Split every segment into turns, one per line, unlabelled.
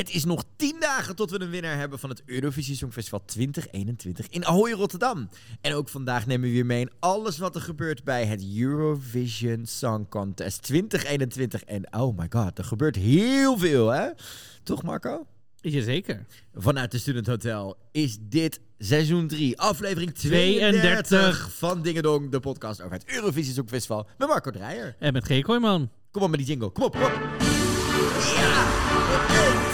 Het is nog tien dagen tot we een winnaar hebben van het Eurovisie Songfestival 2021 in Ahoy, Rotterdam. En ook vandaag nemen we weer mee in alles wat er gebeurt bij het Eurovision Song Contest 2021. En oh my god, er gebeurt heel veel, hè? Toch, Marco?
Jazeker.
Vanuit de Student Hotel is dit seizoen 3, aflevering 32,
32.
van Dingedong, de podcast over het Eurovisie Songfestival met Marco Dreyer.
En met G. Kooijman.
Kom op met die jingle, kom op, kom op. Ja! 1,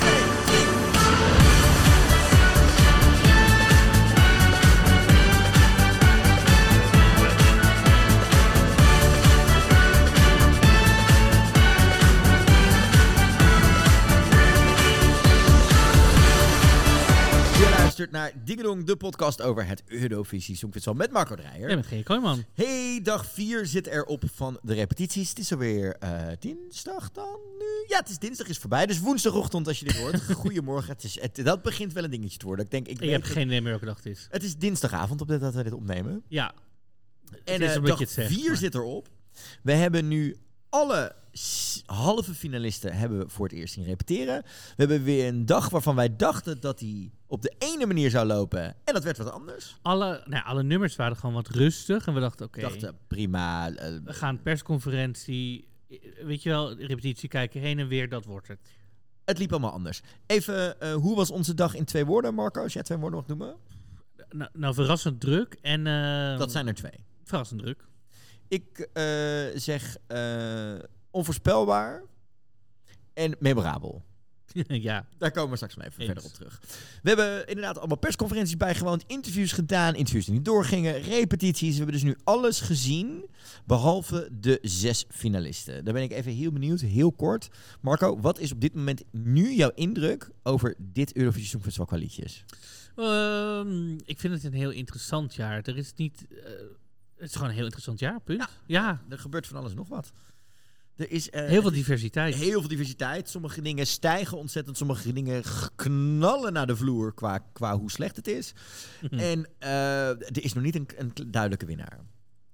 naar Dingedong, de podcast over het Eurovisie Songfestival met Marco Dreyer.
En met G. Kooijman.
Hey, dag 4 zit erop van de repetities. Het is alweer eh, dinsdag dan nu. Ja, het is dinsdag is voorbij. Dus woensdagochtend als je dit hoort. Goedemorgen. Het is, het, dat begint wel een dingetje te worden. Ik denk, ik
Ik heb
het-
geen idee meer welke dag het is.
Het is dinsdagavond op dit dat we dit opnemen.
Ja.
En
is
eh, dag
het zeggen,
4
maar-
zit erop. We hebben nu alle halve finalisten hebben we voor het eerst zien repeteren. We hebben weer een dag waarvan wij dachten dat die op de ene manier zou lopen. En dat werd wat anders.
Alle, nou, alle nummers waren gewoon wat rustig. En we dachten, oké,
dachten, prima. eh,
we gaan persconferentie, eh, weet je wel, repetitie kijken, heen en weer, dat wordt het.
Het liep allemaal anders. Even, eh, hoe was onze dag in twee woorden, Marco? Als jij twee woorden mag noemen.
Nou, nou verrassend druk en... eh,
Dat zijn er twee.
Verrassend druk.
Ik zeg onvoorspelbaar en memorabel.
ja.
Daar komen we straks nog even
Eens.
verder op terug. We hebben inderdaad allemaal persconferenties bijgewoond, interviews gedaan, interviews die niet doorgingen, repetities. We hebben dus nu alles gezien, behalve de zes finalisten. Daar ben ik even heel benieuwd, heel kort. Marco, wat is op dit moment nu jouw indruk over dit Eurovisie Songfestival qua liedjes?
Ehm, ik vind het een heel interessant jaar. Er is niet... eh, het is gewoon een heel interessant jaar, punt. Ja,
Er gebeurt van alles nog wat. Er is eh,
heel veel diversiteit.
heel veel diversiteit. Sommige dingen stijgen ontzettend. Sommige dingen knallen naar de vloer qua, qua hoe slecht het is.
Mhm.
En eh, er is nog niet een, een duidelijke winnaar.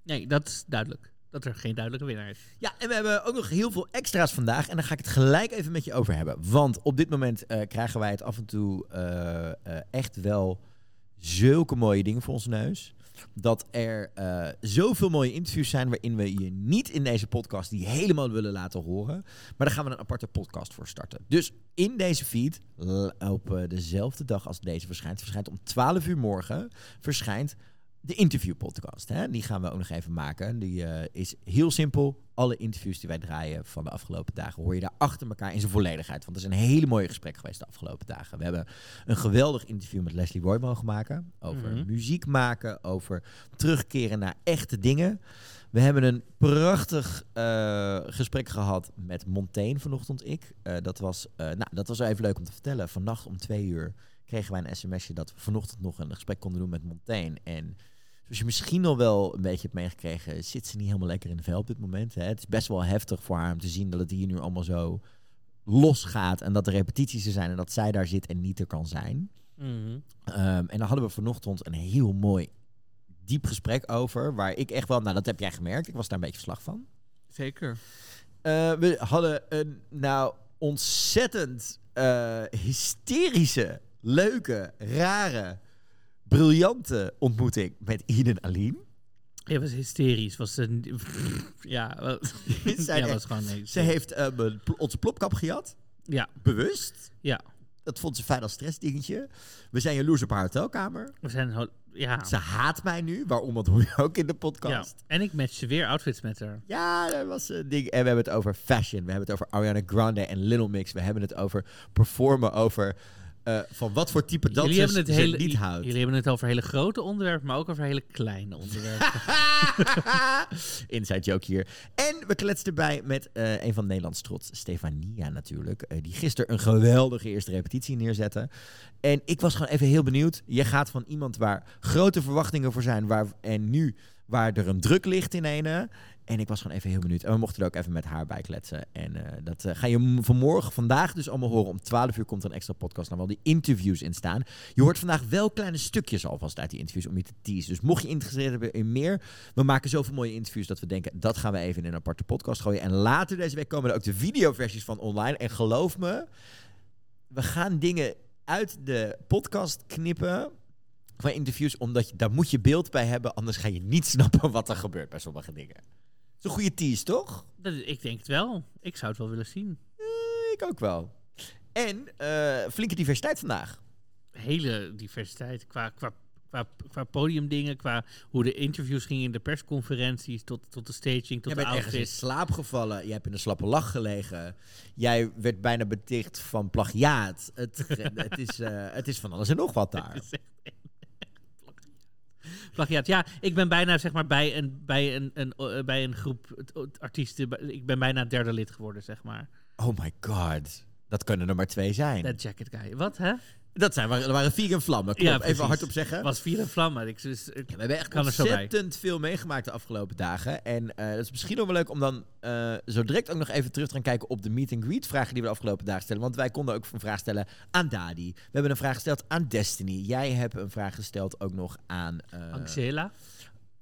Nee, dat is duidelijk. Dat er geen duidelijke winnaar is.
Ja, en we hebben ook nog heel veel extra's vandaag. En daar ga ik het gelijk even met je over hebben. Want op dit moment eh, krijgen wij het af en toe echt wel zulke mooie dingen voor ons neus. Dat er eh, zoveel mooie interviews zijn waarin we je niet in deze podcast die helemaal willen laten horen. Maar daar gaan we een aparte podcast voor starten. Dus in deze feed, op eh, dezelfde dag als deze verschijnt, verschijnt om 12 uur morgen, verschijnt de interviewpodcast. Hè? Die gaan we ook nog even maken. Die eh, is heel simpel. Alle interviews die wij draaien van de afgelopen dagen hoor je daar achter elkaar in zijn volledigheid. Want er is een hele mooie gesprek geweest de afgelopen dagen. We hebben een geweldig interview met Leslie Roy mogen maken. Over
Mhm.
muziek maken, over terugkeren naar echte dingen. We hebben een prachtig eh, gesprek gehad met Montaigne vanochtend, ik. Eh, dat, was, nou, dat was even leuk om te vertellen. Vannacht om twee uur kregen wij een sms'je dat we vanochtend nog een gesprek konden doen met Montaigne. En zoals je misschien al wel een beetje hebt meegekregen, zit ze niet helemaal lekker in de vel op dit moment. Hè? Het is best wel heftig voor haar om te zien dat het hier nu allemaal zo losgaat. En dat er repetities er zijn en dat zij daar zit en niet er kan zijn.
Mhm.
Ehm, en daar hadden we vanochtend een heel mooi, diep gesprek over. Waar ik echt wel, nou dat heb jij gemerkt, ik was daar een beetje verslag van.
Zeker.
Eh, we hadden een nou ontzettend eh, hysterische, leuke, rare, briljante ontmoeting met Eden Aline.
Het was hysterisch. Was een, ja,
Zij
ja, was gewoon.
Ze heeft eh, mijn pl- onze plopkap gejat,
Ja,
bewust.
ja.
Dat vond ze fijn als stressdingetje. We zijn jaloers op haar hotelkamer.
We zijn ja.
Ze haat mij nu, waarom dat hoor je ook in de
ja.
podcast.
En ik matchte weer outfits met haar.
Ja, dat was een ding. En we hebben het over fashion. We hebben het over Ariana Grande en Little Mix. We hebben het over performen, over eh, van wat voor type
Jullie
dansers
hebben, het
ze
hele,
niet houdt.
jullie hebben het over hele grote onderwerpen, maar ook over hele kleine onderwerpen.
Inside joke hier. En we kletsten erbij met eh, een van Nederlands trots, Stefania natuurlijk. eh, die gisteren een geweldige eerste repetitie neerzette. En ik was gewoon even heel benieuwd. Je gaat van iemand waar grote verwachtingen voor zijn. Waar, en nu waar er een druk ligt in ene. En ik was gewoon even heel benieuwd. En we mochten er ook even met haar bij kletsen. En eh, dat eh, ga je vanmorgen, vandaag dus allemaal horen. Om 12 uur komt er een extra podcast. Nou, wel die interviews in staan. Je hoort vandaag wel kleine stukjes alvast uit die interviews om je te teasen. Dus mocht je geïnteresseerd hebben in meer. We maken zoveel mooie interviews dat we denken, dat gaan we even in een aparte podcast gooien. En later deze week komen er ook de videoversies van online. En geloof me, we gaan dingen uit de podcast knippen van interviews, omdat je, daar moet je beeld bij hebben, anders ga je niet snappen wat er gebeurt bij sommige dingen. Dat is een goede tease, toch?
Dat, ik denk het wel. Ik zou het wel willen zien.
Eh, ik ook wel. En eh, flinke diversiteit vandaag.
Hele diversiteit qua, qua, qua, qua podiumdingen, qua hoe de interviews gingen in de persconferenties, tot, tot de staging, tot
Jij
de
bent ergens in
outfits.
slaap gevallen. Jij hebt in een slappe lach gelegen. Jij werd bijna beticht van plagiaat. Het, het, is, eh, het is van alles en nog wat daar.
Plagiaat. Ja, ik ben bijna zeg maar bij een, bij een, een, eh, bij een groep artiesten. Ik ben bijna derde lid geworden, zeg maar.
Oh my god. Dat kunnen er maar twee zijn.
Dat jacket guy. Wat, hè?
Dat zijn, waren, waren vier en vlammen. Kom
Ja,
even hardop zeggen.
Was vier en vlammen. Ik, dus, ik-
Ja, we hebben echt
er
ontzettend veel meegemaakt de afgelopen dagen. En eh, dat is misschien nog wel leuk om dan eh, zo direct ook nog even terug te gaan kijken op de meet and greet vragen die we de afgelopen dagen stellen. Want wij konden ook een vraag stellen aan Dadi. We hebben een vraag gesteld aan Destiny. Jij hebt een vraag gesteld ook nog aan eh,
Angela.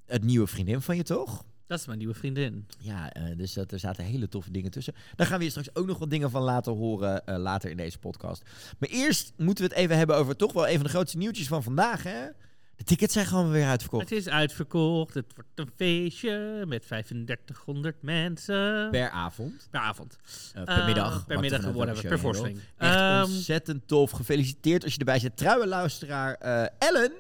het nieuwe vriendin van je, toch?
Dat is mijn nieuwe vriendin.
Ja, eh, dus dat, er zaten hele toffe dingen tussen. Daar gaan we je straks ook nog wat dingen van laten horen eh, later in deze podcast. Maar eerst moeten we het even hebben over toch wel een van de grootste nieuwtjes van vandaag, hè? De tickets zijn gewoon weer uitverkocht.
Het is uitverkocht. Het wordt een feestje met 3500 mensen.
Per avond.
Per avond.
Eh, per middag.
per middag,
welke
per voorstelling.
Echt
Ehm,
ontzettend tof. Gefeliciteerd als je erbij zit. Trouwe luisteraar Ellen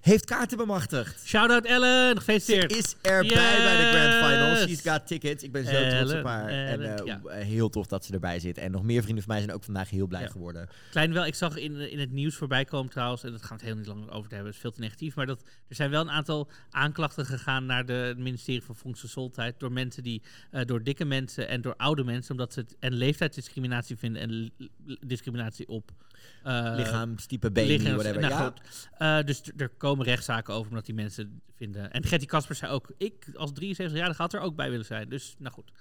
heeft kaarten bemachtigd.
Shout-out Ellen.
Ze
Gefeliciteerd.
is erbij bij de Grand Final.
Yes.
She's got tickets. Ik ben zo trots op
Ellen,
haar. En eh,
ja.
eh, heel tof dat ze erbij zit. En nog meer vrienden van mij zijn ook vandaag heel blij
Ja.
geworden.
Klein wel, ik zag in, in het nieuws voorbij komen trouwens, en dat gaan we het heel niet lang over te hebben, het is veel te negatief, maar dat, er zijn wel een aantal aanklachten gegaan naar de, het ministerie van Volksgezondheid door mensen die, eh, door dikke mensen en door oude mensen, omdat ze het en leeftijdsdiscriminatie vinden en discriminatie op eh,
Lichaamstype, BMI,
lichaams-
whatever.
nou
ja.
Eh, dus er komen rechtszaken over omdat die mensen vinden. En Gertie Kasper zei ook, ik als 73-jarige had er ook bij willen zijn. Dus nou goed,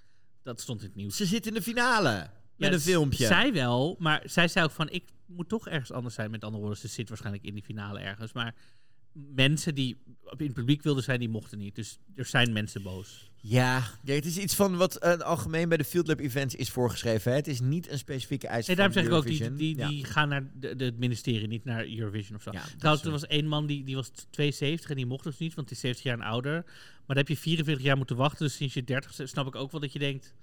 dat stond in het nieuws.
Ze zit in de finale. Met
Ja,
een filmpje.
Zij wel, maar zij zei ook van ik moet toch ergens anders zijn. Met andere woorden, ze zit waarschijnlijk in die finale ergens. Maar mensen die in het publiek wilden zijn, die mochten niet. Dus er zijn mensen boos.
Ja, ja, het is iets van wat eh, algemeen bij de Field Lab Events is voorgeschreven. Hè. Het is niet een specifieke eis
Nee, daarom zeg ik ook, die, die, gaan naar de, de- het ministerie, niet naar Eurovision of zo.
Ja,
Trouwens, er was één man die, die was 72 en die mocht dus niet, want die is 70 jaar en ouder. Maar dan heb je 44 jaar moeten wachten, dus sinds je 30 snap ik ook wel dat je denkt,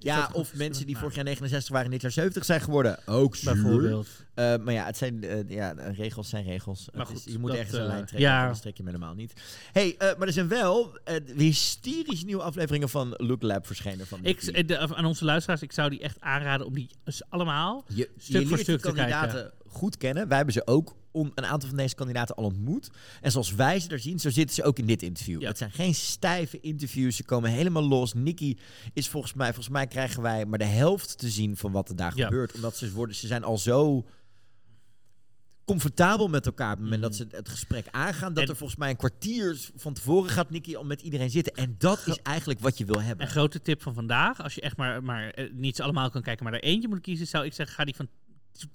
Ja, of mensen die
maar-
vorig jaar 69 waren, dit jaar 70 zijn geworden. Ook zuur.
bijvoorbeeld.
Eh, maar ja, het zijn, eh, ja, regels zijn regels.
Maar
je moet
dat,
ergens een
eh,
lijn trekken,
ja.
anders trek je hem helemaal niet. hey, maar er zijn wel hysterische nieuwe afleveringen van Look Lab verschenen. Van
Ik, de- aan onze luisteraars, ik zou die echt aanraden om die allemaal
je, je
stuk voor stuk te
kandidaten goed kennen. Wij hebben ze ook on- een aantal van deze kandidaten al ontmoet. En zoals wij ze er zien, zo zitten ze ook in dit interview.
Ja.
Het zijn geen stijve interviews. Ze komen helemaal los. Nicky is volgens mij, volgens mij krijgen wij maar de helft te zien van wat er daar
Ja.
gebeurt. Omdat ze worden, ze zijn al zo comfortabel met elkaar op het moment dat ze het gesprek aangaan. Dat.
En-
er volgens mij een kwartier van tevoren gaat Nicky al met iedereen zitten. En dat is eigenlijk wat je wil hebben.
Een grote tip van vandaag, als je echt maar, maar eh, niet ze allemaal kan kijken, maar er eentje moet kiezen, zou ik zeggen, ga die van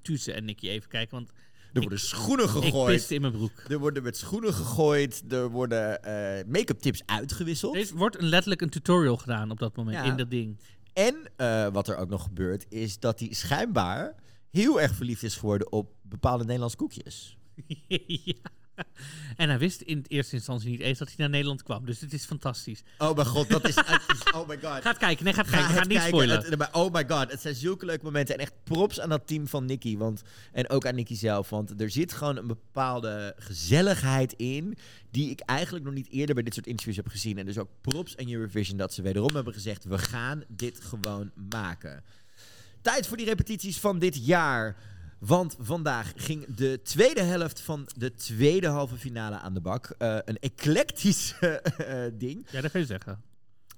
Tussen en Nicky even kijken, want
Er worden schoenen
ik
gegooid.
piste in mijn broek.
Er worden met schoenen gegooid. Er worden eh, make-up tips uitgewisseld.
Er wordt een, letterlijk een tutorial gedaan op dat moment
Ja.
in dat ding.
En eh, wat er ook nog gebeurt, is dat hij schijnbaar heel erg verliefd is geworden op bepaalde Nederlandse koekjes.
ja. En hij wist in eerste instantie niet eens dat hij naar Nederland kwam, dus het is fantastisch.
Oh mijn god, dat is... oh my god.
Gaat kijken, nee, gaat
Ga
kijken, ga niet spoilen.
Het- oh my god, het zijn zulke leuke momenten. En echt props aan dat team van Nicky. Want, en ook aan Nicky zelf. Want er zit gewoon een bepaalde gezelligheid in. Die ik eigenlijk nog niet eerder bij dit soort interviews heb gezien. En dus ook props aan Eurovision dat ze wederom hebben gezegd: we gaan dit gewoon maken. Tijd voor die repetities van dit jaar. Want vandaag ging de tweede helft van de tweede halve finale aan de bak. Eh, een eclectisch eh, ding.
Ja, dat kun je zeggen.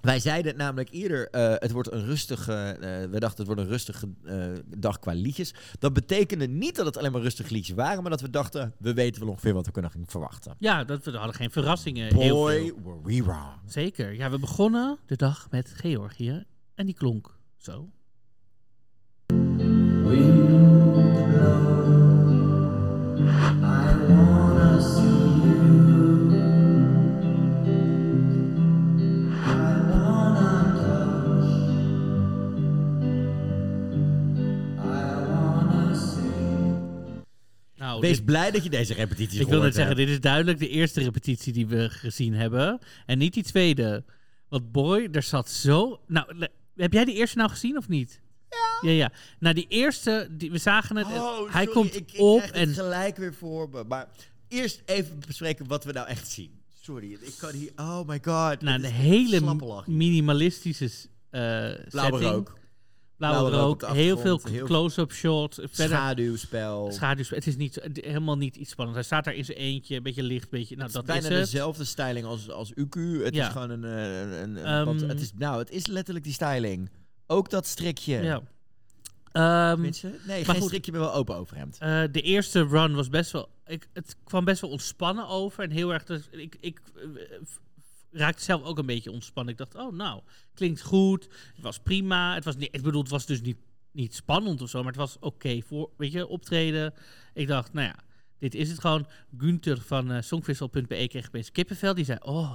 Wij zeiden het namelijk eerder, eh, het wordt een rustige, eh, we dachten het wordt een rustige eh, dag qua liedjes. Dat betekende niet dat het alleen maar rustige liedjes waren, maar dat we dachten, we weten wel ongeveer wat we kunnen gaan verwachten.
Ja, dat, we hadden geen verrassingen. heel
Boy,
veel.
were we wrong.
Zeker. Ja, we begonnen de dag met Georgië en die klonk zo.
I
Wees
dit-
blij dat je deze repetities
ik wil net zeggen, dit is duidelijk de eerste repetitie die we gezien hebben. En niet die tweede. Want boy, er zat zo... Nou, heb jij de eerste nou gezien of niet? Ja. Ja. Nou, die eerste, die, we zagen het.
Oh,
hij
sorry,
komt
ik, ik
op
krijg
en...
het gelijk weer voor me. Maar eerst even bespreken wat we nou echt zien. Sorry, ik kan hier... Oh my god.
Nou, de
is
hele minimalistische eh
Blauwe
setting.
rook.
Blauwe,
Blauwe rook
Heel veel close-up shots. Verder
Schaduwspel.
schaduwspel. Het is niet, helemaal niet iets spannends. Hij staat daar in zijn eentje, een beetje licht, beetje... Nou,
het is
dat is
bijna
het.
dezelfde styling als, als UQ. Het
Ja.
is gewoon een... eh, een, een, een
Ehm,
wat- het is, nou, het is letterlijk die styling. Ook dat strikje.
Ja. Ehm,
Tenminste, nee,
maar
geen
goed.
strikje, maar wel open overhemd.
Eh, de eerste run was best wel. Ik, het kwam best wel ontspannen over. En heel erg. Dus ik, ik eh, raakte zelf ook een beetje ontspannen. Ik dacht, oh, nou, klinkt goed. Het was prima. Het was niet, ik bedoel, het was dus niet, niet spannend of zo. Maar het was oké voor, weet je, optreden. Ik dacht, nou ja, dit is het gewoon. Gunther van eh songwissel.be kreeg opeens kippenvel. Die zei, oh,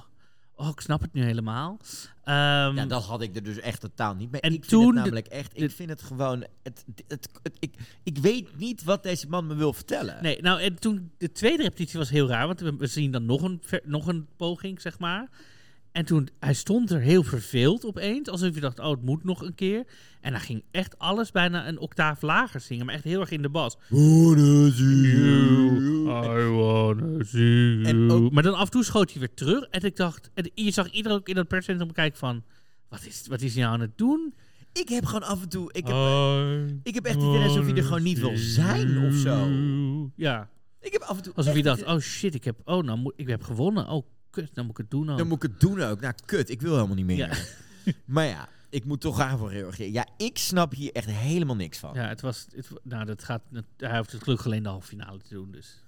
oh, ik snap het nu helemaal. Ehm,
Ja, dat had ik er dus echt totaal niet mee.
en
ik vind
toen
het
de-
namelijk echt... Ik vind het gewoon... Het, het, het- ik, ik weet niet wat deze man me wil vertellen.
Nee, nou, en toen de tweede repetitie was heel raar, want we, we zien dan nog een, nog een poging, zeg maar. En toen, hij stond er heel verveeld opeens, alsof je dacht, oh, het moet nog een keer. En hij ging echt alles bijna een octaaf lager zingen, maar echt heel erg in de bas. I wanna see you.
En ook-
Maar dan af en toe schoot hij weer terug. En ik dacht, en je zag iedereen ook in dat perscentrum kijken van, wat is, wat is hij nou aan het doen?
Ik heb gewoon af en toe... Ik heb,
I
ik heb echt het idee alsof hij er gewoon niet wil zijn of zo.
Ja.
ik heb af en toe...
Alsof je dacht, oh shit, ik heb, oh, nou moet, ik heb gewonnen. Oh, kut, dan moet ik het doen ook.
Dan moet ik het doen ook. Nou, kut, ik wil helemaal niet meer.
Ja.
maar ja, ik moet toch daarvoor reageren. Ja, ik snap hier echt helemaal niks van.
Ja, het was, het, nou, dat gaat, hij heeft het gelukkig alleen de halve finale te doen, dus.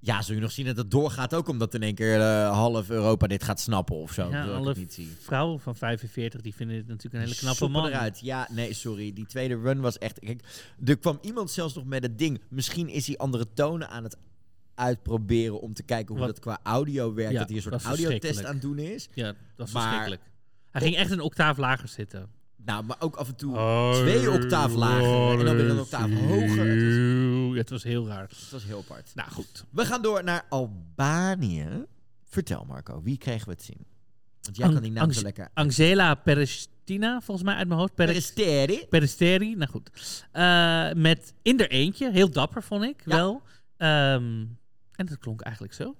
Ja, zul je nog zien dat het doorgaat ook omdat in één keer eh, half Europa dit gaat snappen of zo.
ja, alle
het niet zien.
vrouwen van 45, die vinden dit natuurlijk een hele knappe
Soppen
man.
eruit. Ja, nee, sorry. Die tweede run was echt... Kijk, er kwam iemand zelfs nog met het ding. Misschien is hij andere tonen aan het uitproberen om te kijken hoe
Wat-
dat qua audio werkt.
Ja,
dat hij een soort
is
audiotest aan het doen is.
Ja, dat was
Maar-
verschrikkelijk. Hij ging echt een octaaf lager zitten.
Nou, maar ook af en toe twee octaaf lager en dan weer een octaaf hoger. Het was,
Ja, het was heel raar.
het was heel apart.
Nou goed.
We gaan door naar Albanië. Vertel Marco, wie kregen we het zien? Want jij kan die naam zo lekker...
Angela Perestina, volgens mij uit mijn hoofd. Peres-
Peristeri.
Peristeri, nou goed. Eh, met in er eentje, heel dapper vond ik
Ja.
wel. Ehm, en dat klonk eigenlijk zo.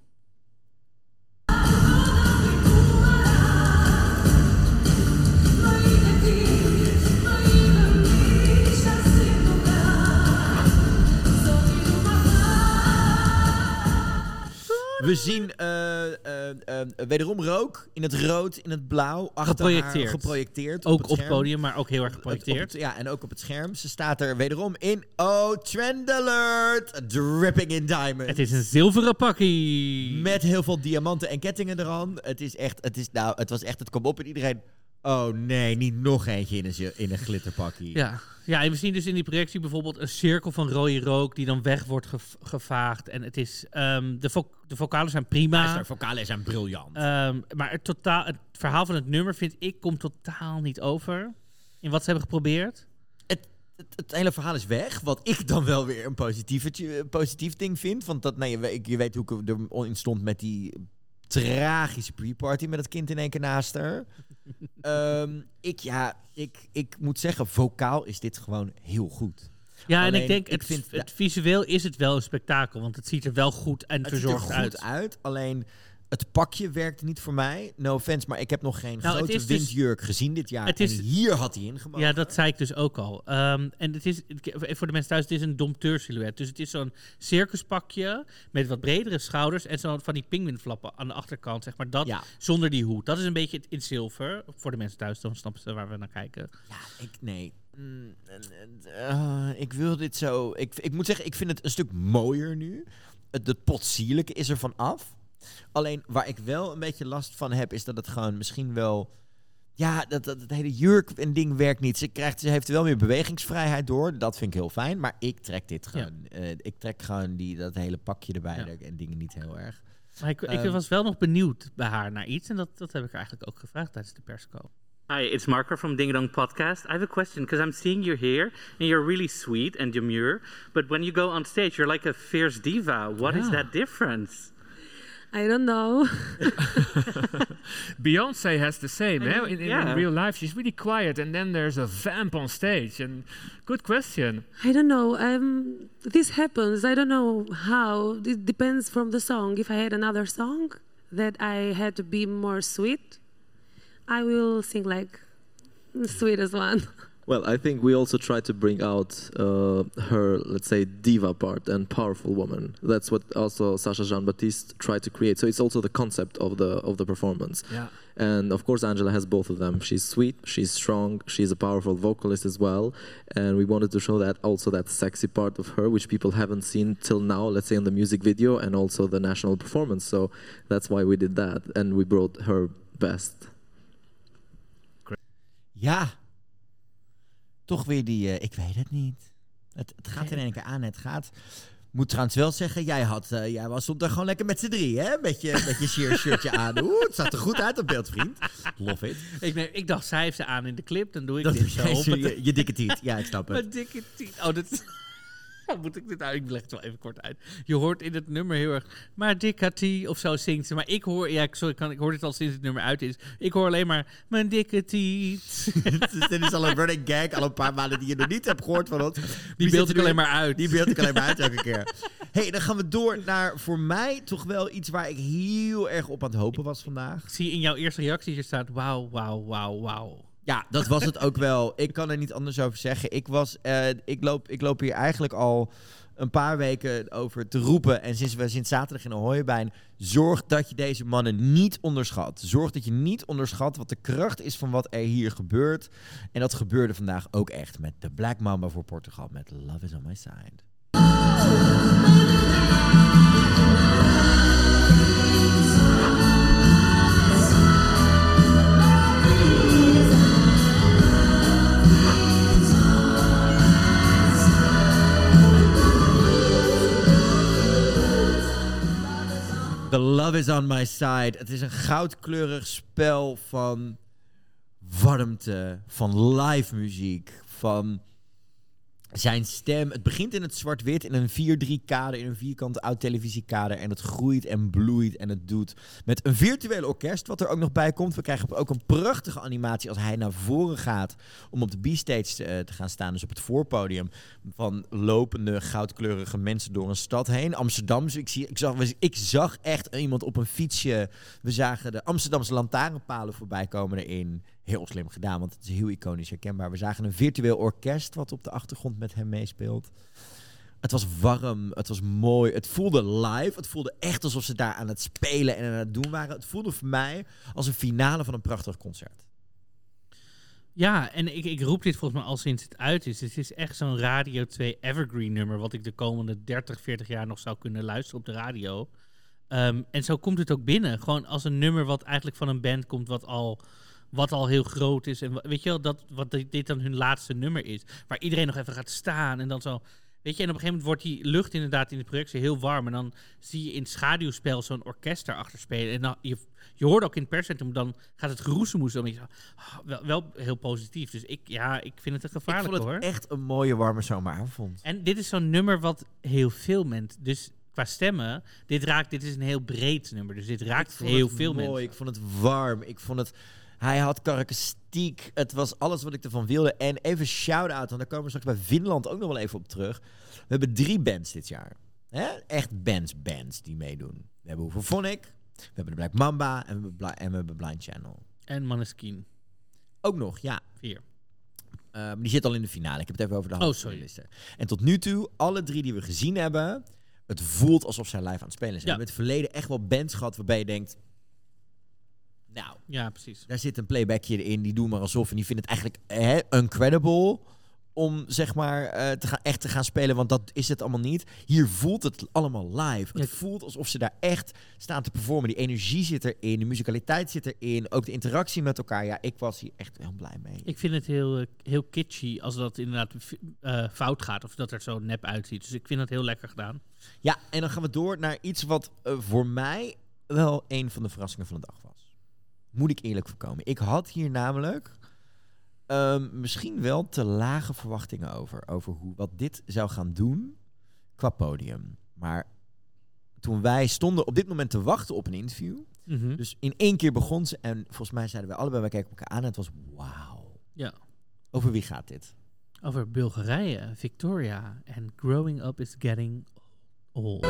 We zien eh, eh, eh, wederom rook in het rood, in het blauw. Achter
Geprojecteerd.
Haar, geprojecteerd.
Ook
het
op het
scherm.
podium, maar ook heel erg
Op
geprojecteerd.
het- ja, en ook op het scherm. Ze staat er wederom in. Oh, trend alert! Dripping in diamonds.
Het is een zilveren pakkie.
Met heel veel diamanten en kettingen eraan. Het is echt, het is, nou, het was echt, het kwam op en iedereen... Oh nee, niet nog eentje in een, in een glitterpakkie.
Ja. ja, en we zien dus in die projectie bijvoorbeeld een cirkel van rode rook die dan weg wordt gev- gevaagd. En het is, ehm, de, vo de vocalen zijn prima.
Luister, vocalen zijn briljant.
Ehm, maar het, totaal, het verhaal van het nummer, vind ik, komt totaal niet over. In wat ze hebben geprobeerd.
het, het hele verhaal is weg. Wat ik dan wel weer een positiefetje- een positief ding vind. Want dat, nou, je, weet- je weet hoe ik erin stond met die tragische pre-party met het kind in één keer naast haar. Ehm, ik, ja, ik, ik moet zeggen, vocaal is dit gewoon heel goed.
Ja, en ik denk,
ik
het,
vind-
het visueel is het wel een spektakel. Want het ziet er wel goed en
Het ziet er
verzorgd
goed
uit.
uit. Alleen het pakje werkt niet voor mij. No offense, maar ik heb nog geen
Nou,
grote
dus-
windjurk gezien dit jaar.
het is-
en hier had hij ingemogen.
Ja, dat zei ik dus ook al. Ehm, en het is, voor de mensen thuis, het is een dompteur silhouet. Dus het is zo'n circuspakje met wat bredere schouders en zo van die pinguïnflappen aan de achterkant, zeg maar. Dat
Ja.
zonder die hoed. Dat is een beetje het in zilver. Voor de mensen thuis, dan snappen ze waar we naar kijken.
Ja, ik, nee. Mm, en, eh, ik wil dit zo... Ik, ik moet zeggen, ik vind het een stuk mooier nu. Het, het potsierlijke is er van af. Alleen waar ik wel een beetje last van heb, is dat het gewoon misschien wel... Ja, dat, dat het hele jurk en ding werkt niet. Ze, krijgt, ze heeft wel meer bewegingsvrijheid door. Dat vind ik heel fijn. Maar ik trek dit
Ja.
gewoon. eh, ik trek gewoon die, dat hele pakje erbij
Ja.
en dingen niet heel erg.
Maar ik, ik
Ehm.
was wel nog benieuwd bij haar naar iets. En dat, dat heb ik haar eigenlijk ook gevraagd tijdens de persco.
Hi, it's Marco from Ding Dong Podcast. I have a question because I'm seeing you here and you're really sweet and demure, but when you go on stage, you're like a fierce diva. What is
Yeah.
that difference?
I don't know.
Beyonce has the same.
I
eh? In, in,
yeah.
in real life, she's really quiet, and then there's a vamp on stage. And good question.
I don't know. Um, this happens. I don't know how. It depends from the song. If I had another song that I had to be more sweet, I will sing like sweetest one.
Well, I think we also try to bring out uh, her, let's say, diva part and powerful woman. That's what also Sasha Jean Baptiste tried to create. So it's also the concept of the of the performance.
Yeah.
And of course, Angela has both of them. She's sweet, she's strong, she's a powerful vocalist as well. And we wanted to show that also that sexy part of her, which people haven't seen till now, let's say in the music video and also the national performance. So that's why we did that. And we brought her best.
Ja. Toch weer die, eh, ik weet het niet. Het, het gaat in één keer aan, het gaat. Moet trouwens wel zeggen, jij, had, eh, jij was stond gewoon lekker met z'n drie, hè? Met je, met je sheer shirtje aan. Oeh, het zag er goed uit op beeld, vriend. Love it.
Ik, neem, ik dacht, zij heeft ze aan in de clip, dan doe ik
Dat
dit zo. op
je, je dikke tiet. Ja, ik snap het.
Mijn dikke tiet. Oh, dat... Moet ik dit uit? Ik leg het wel even kort uit. Je hoort in het nummer heel erg... Maar dikke of zo zingt ze. Maar ik hoor... Ja, sorry, ik kan, ik hoor dit al sinds het nummer uit is. Ik hoor alleen maar... Mijn dikke.
Dus dit is al een running gag, al een paar maanden die je nog niet hebt gehoord van ons.
Die beeld ik alleen maar uit.
Die beeld ik alleen maar uit elke keer. hey, dan gaan we door naar voor mij toch wel iets waar ik heel erg op aan het hopen was vandaag.
Ik zie in jouw eerste reactie staat... Wauw, wauw, wauw, wauw.
Ja, dat was het ook wel. Ik kan er niet anders over zeggen. Ik, was, eh, ik, loop, ik loop hier eigenlijk al een paar weken over te roepen. En sinds we sinds zaterdag in Ahoy zijn, zorg dat je deze mannen niet onderschat. Zorg dat je niet onderschat wat de kracht is van wat er hier gebeurt. En dat gebeurde vandaag ook echt met de Black Mamba voor Portugal. Met Love is on my side. Love is on my side. Het is een goudkleurig spel van warmte, van live muziek, van zijn stem. Het begint in het zwart-wit, in een 4-3 kader, in een vierkante oud televisiekader. En het groeit en bloeit en het doet met een virtueel orkest, wat er ook nog bij komt. We krijgen ook een prachtige animatie als hij naar voren gaat om op de B-stage te, eh, te gaan staan. Dus op het voorpodium van lopende goudkleurige mensen door een stad heen. Amsterdam, ik, zie, ik, zag, ik zag echt iemand op een fietsje. We zagen de Amsterdamse lantaarnpalen voorbij komen erin. Heel slim gedaan, want het is heel iconisch herkenbaar. We zagen een virtueel orkest wat op de achtergrond met hem meespeelt. Het was warm, het was mooi, het voelde live. Het voelde echt alsof ze daar aan het spelen en aan het doen waren. Het voelde voor mij als een finale van een prachtig concert.
Ja, en ik, ik roep dit volgens mij al sinds het uit is. Het is echt zo'n Radio 2 evergreen nummer... wat ik de komende 30, 40 jaar nog zou kunnen luisteren op de radio. Ehm, en zo komt het ook binnen. Gewoon als een nummer wat eigenlijk van een band komt... wat al, wat al heel groot is. En weet je wel, dat, wat dit dan hun laatste nummer is. Waar iedereen nog even gaat staan en dan zo... Weet je, en op een gegeven moment wordt die lucht inderdaad in de projectie heel warm. En dan zie je in het schaduwspel zo'n orkest daarachter spelen. En dan, je, je hoort ook in het perscentrum, dan gaat het geroezemoes. Dan je ah, wel, wel heel positief. Dus ik, ja, ik vind het een
Ik
gevaarlijk
vond het
hoor.
echt een mooie warme zomeravond.
En dit is zo'n nummer wat heel veel mensen... Dus qua stemmen, dit raakt, dit is een heel breed nummer. Dus dit raakt
Ik
heel veel
mooi,
mensen.
Ik vond het warm. Ik vond het... Hij had karakteristiek. Het was alles wat ik ervan wilde. En even shout-out, want daar komen we straks bij Finland ook nog wel even op terug. We hebben drie bands dit jaar. Hè? Echt bands, bands die meedoen. We hebben Hoeverphonic, we hebben de Black Mamba en we hebben, Bli- en we hebben Blind Channel.
En Maneskin,
Ook nog, ja.
vier.
Eh, maar die zit al in de finale. Ik heb het even over de
Oh,
hoofdfinalisten. En tot nu toe, alle drie die we gezien hebben, het voelt alsof zij live aan het spelen zijn.
Ja.
We hebben in het verleden echt wel bands gehad waarbij je denkt, nou,
Ja, precies.
daar zit een playbackje in, die doen maar alsof en die vinden het eigenlijk hè, incredible om zeg maar eh, te gaan, echt te gaan spelen, want dat is het allemaal niet. Hier voelt het allemaal live.
Ja.
Het voelt alsof ze daar echt staan te performen. Die energie zit erin, de musicaliteit zit erin, ook de interactie met elkaar. Ja, ik was hier echt heel blij mee.
Ik vind het heel, eh, heel kitschy als dat inderdaad eh, fout gaat. Of dat er zo nep uitziet. Dus ik vind het heel lekker gedaan.
Ja, en dan gaan we door naar iets wat voor mij wel een van de verrassingen van de dag was. Moet ik eerlijk voorkomen. Ik had hier namelijk Ehm, misschien wel te lage verwachtingen over. Over hoe, wat dit zou gaan doen qua podium. Maar toen wij stonden op dit moment te wachten op een interview.
Mhm.
Dus in één keer begon ze. En volgens mij zeiden wij allebei, wij keken elkaar aan. En het was wauw.
Ja.
Over wie gaat dit?
Over Bulgarije, Victoria en Growing Up is Getting Old.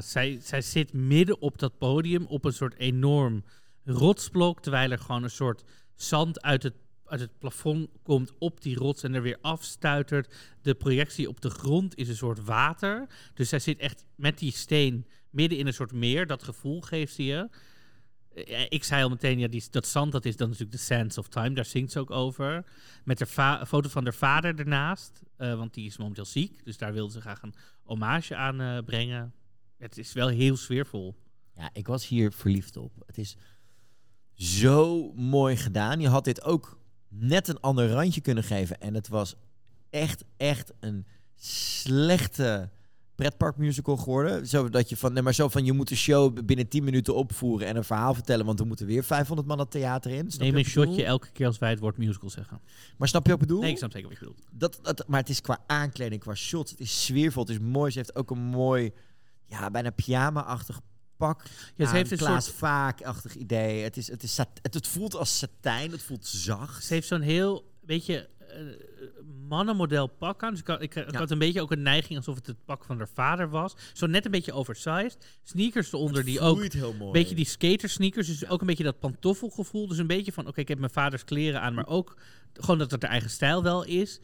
Zij, zij zit midden op dat podium op een soort enorm rotsblok, terwijl er gewoon een soort zand uit het, uit het plafond komt op die rots en er weer afstuitert. De projectie op de grond is een soort water. Dus zij zit echt met die steen midden in een soort meer. Dat gevoel geeft ze je. Ik zei al meteen, ja, die, dat zand, dat is dan natuurlijk The Sands of Time. Daar zingt ze ook over. Met de foto van haar vader ernaast. eh, want die is momenteel ziek. Dus daar wilde ze graag een hommage aan eh, brengen. Het is wel heel sfeervol.
Ja, ik was hier verliefd op. Het is zo mooi gedaan. Je had dit ook net een ander randje kunnen geven. En het was echt, echt een slechte pretparkmusical geworden. Zo dat je van, nee, maar zo van je moet de show binnen 10 minuten opvoeren en een verhaal vertellen, want er moeten weer 500 man het theater in. Snap
Neem een shotje elke keer als wij het woord musical zeggen.
Maar snap je wat ik bedoel?
Nee, ik snap zeker wat je bedoelt.
dat, dat, maar het is qua aankleding, qua shots, het is sfeervol, het is mooi. Ze heeft ook een mooi, ja, bijna pyjama-achtig pak.
Ja, ze
aan,
heeft een
Klaas
soort-
Vaak-achtig idee. Het, is, het, is het, het voelt als satijn, het voelt zacht.
Ze heeft zo'n heel, weet je, eh, mannenmodel pak aan. Dus ik, had, ik, ik
Ja.
had een beetje ook een neiging alsof het het pak van haar vader was. Zo net een beetje oversized. Sneakers eronder die ook...
Vloeit heel mooi.
Een beetje die skater sneakers, dus ook een beetje dat pantoffelgevoel. Dus een beetje van, oké, ik heb mijn vaders kleren aan, maar ook gewoon dat het haar eigen stijl wel is.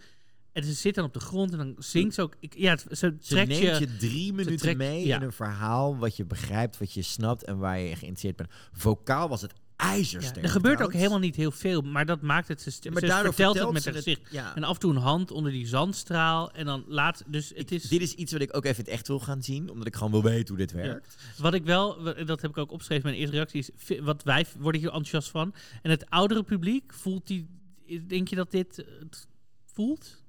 En ze zit dan op de grond en dan zingt ze ook... Ik, ja, het- ze
Ze
trekt
neemt
je...
je, drie minuten
trekt-
mee
ja.
in een verhaal wat je begrijpt, wat je snapt en waar je geïnteresseerd bent. Vokaal was het
Ja,
ijzersterk.
er gebeurt ook helemaal niet heel veel, maar dat maakt het... Ze,
Ja, maar
vertelt het met haar gezicht.
ja.
En af en toe een hand onder die zandstraal en dan laat... Dus het
Ik-
is...
Dit is iets wat ik ook even in het echt wil gaan zien, omdat ik gewoon wil weten hoe dit werkt.
Wat ik wel, dat heb ik ook opgeschreven, mijn eerste reactie is, wat wij worden hier enthousiast van. En het oudere publiek, voelt die, denk je dat dit eh, het voelt?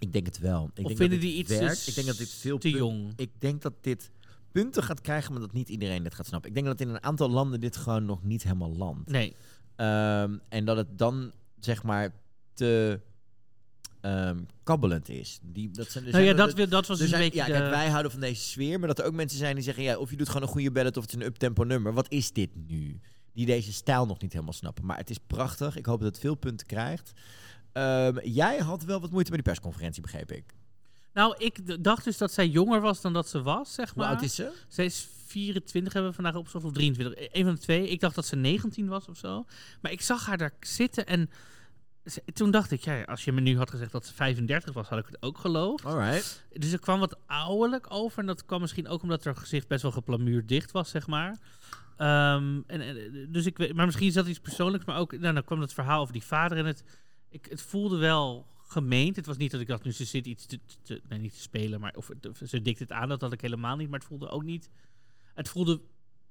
Ik denk het wel. Ik
of
denk
vinden
dat
die iets
werkt. Ik denk dat dit veel
te jong?
Ik denk dat dit punten gaat krijgen, maar dat niet iedereen dit gaat snappen. Ik denk dat in een aantal landen dit gewoon nog niet helemaal landt.
Nee.
Ehm, en dat het dan, zeg maar, te ehm, kabbelend is. Die, dat zijn,
Nou ja, dat, dat was dus een
zijn-
beetje
ja, kijk, wij houden van deze sfeer, maar dat er ook mensen zijn die zeggen, ja, of je doet gewoon een goede ballad of het is een uptempo nummer. Wat is dit nu? Die deze stijl nog niet helemaal snappen. Maar het is prachtig. Ik hoop dat het veel punten krijgt. Ehm, jij had wel wat moeite met die persconferentie, begreep ik.
Nou, ik dacht dus dat zij jonger was dan dat ze was, zeg
Hoe
maar.
oud is ze?
Zij is 24, hebben we vandaag opgezocht, of 23. Een van de twee. Ik dacht dat ze 19 was of zo. Maar ik zag haar daar zitten en ze- toen dacht ik, ja, als je me nu had gezegd dat ze 35 was, had ik het ook geloofd.
Alright.
Dus er kwam wat ouderlijk over. En dat kwam misschien ook omdat haar gezicht best wel geplamuurd dicht was, zeg maar. Ehm, en, en, dus ik maar misschien is dat iets persoonlijks. Maar ook, nou, dan kwam het verhaal over die vader. En het, ik, het voelde wel gemeend. Het was niet dat ik dacht, nu ze zit iets te, te- nee, niet te spelen. Maar of, ze dikt het aan, dat had ik helemaal niet. Maar het voelde ook niet. Het voelde,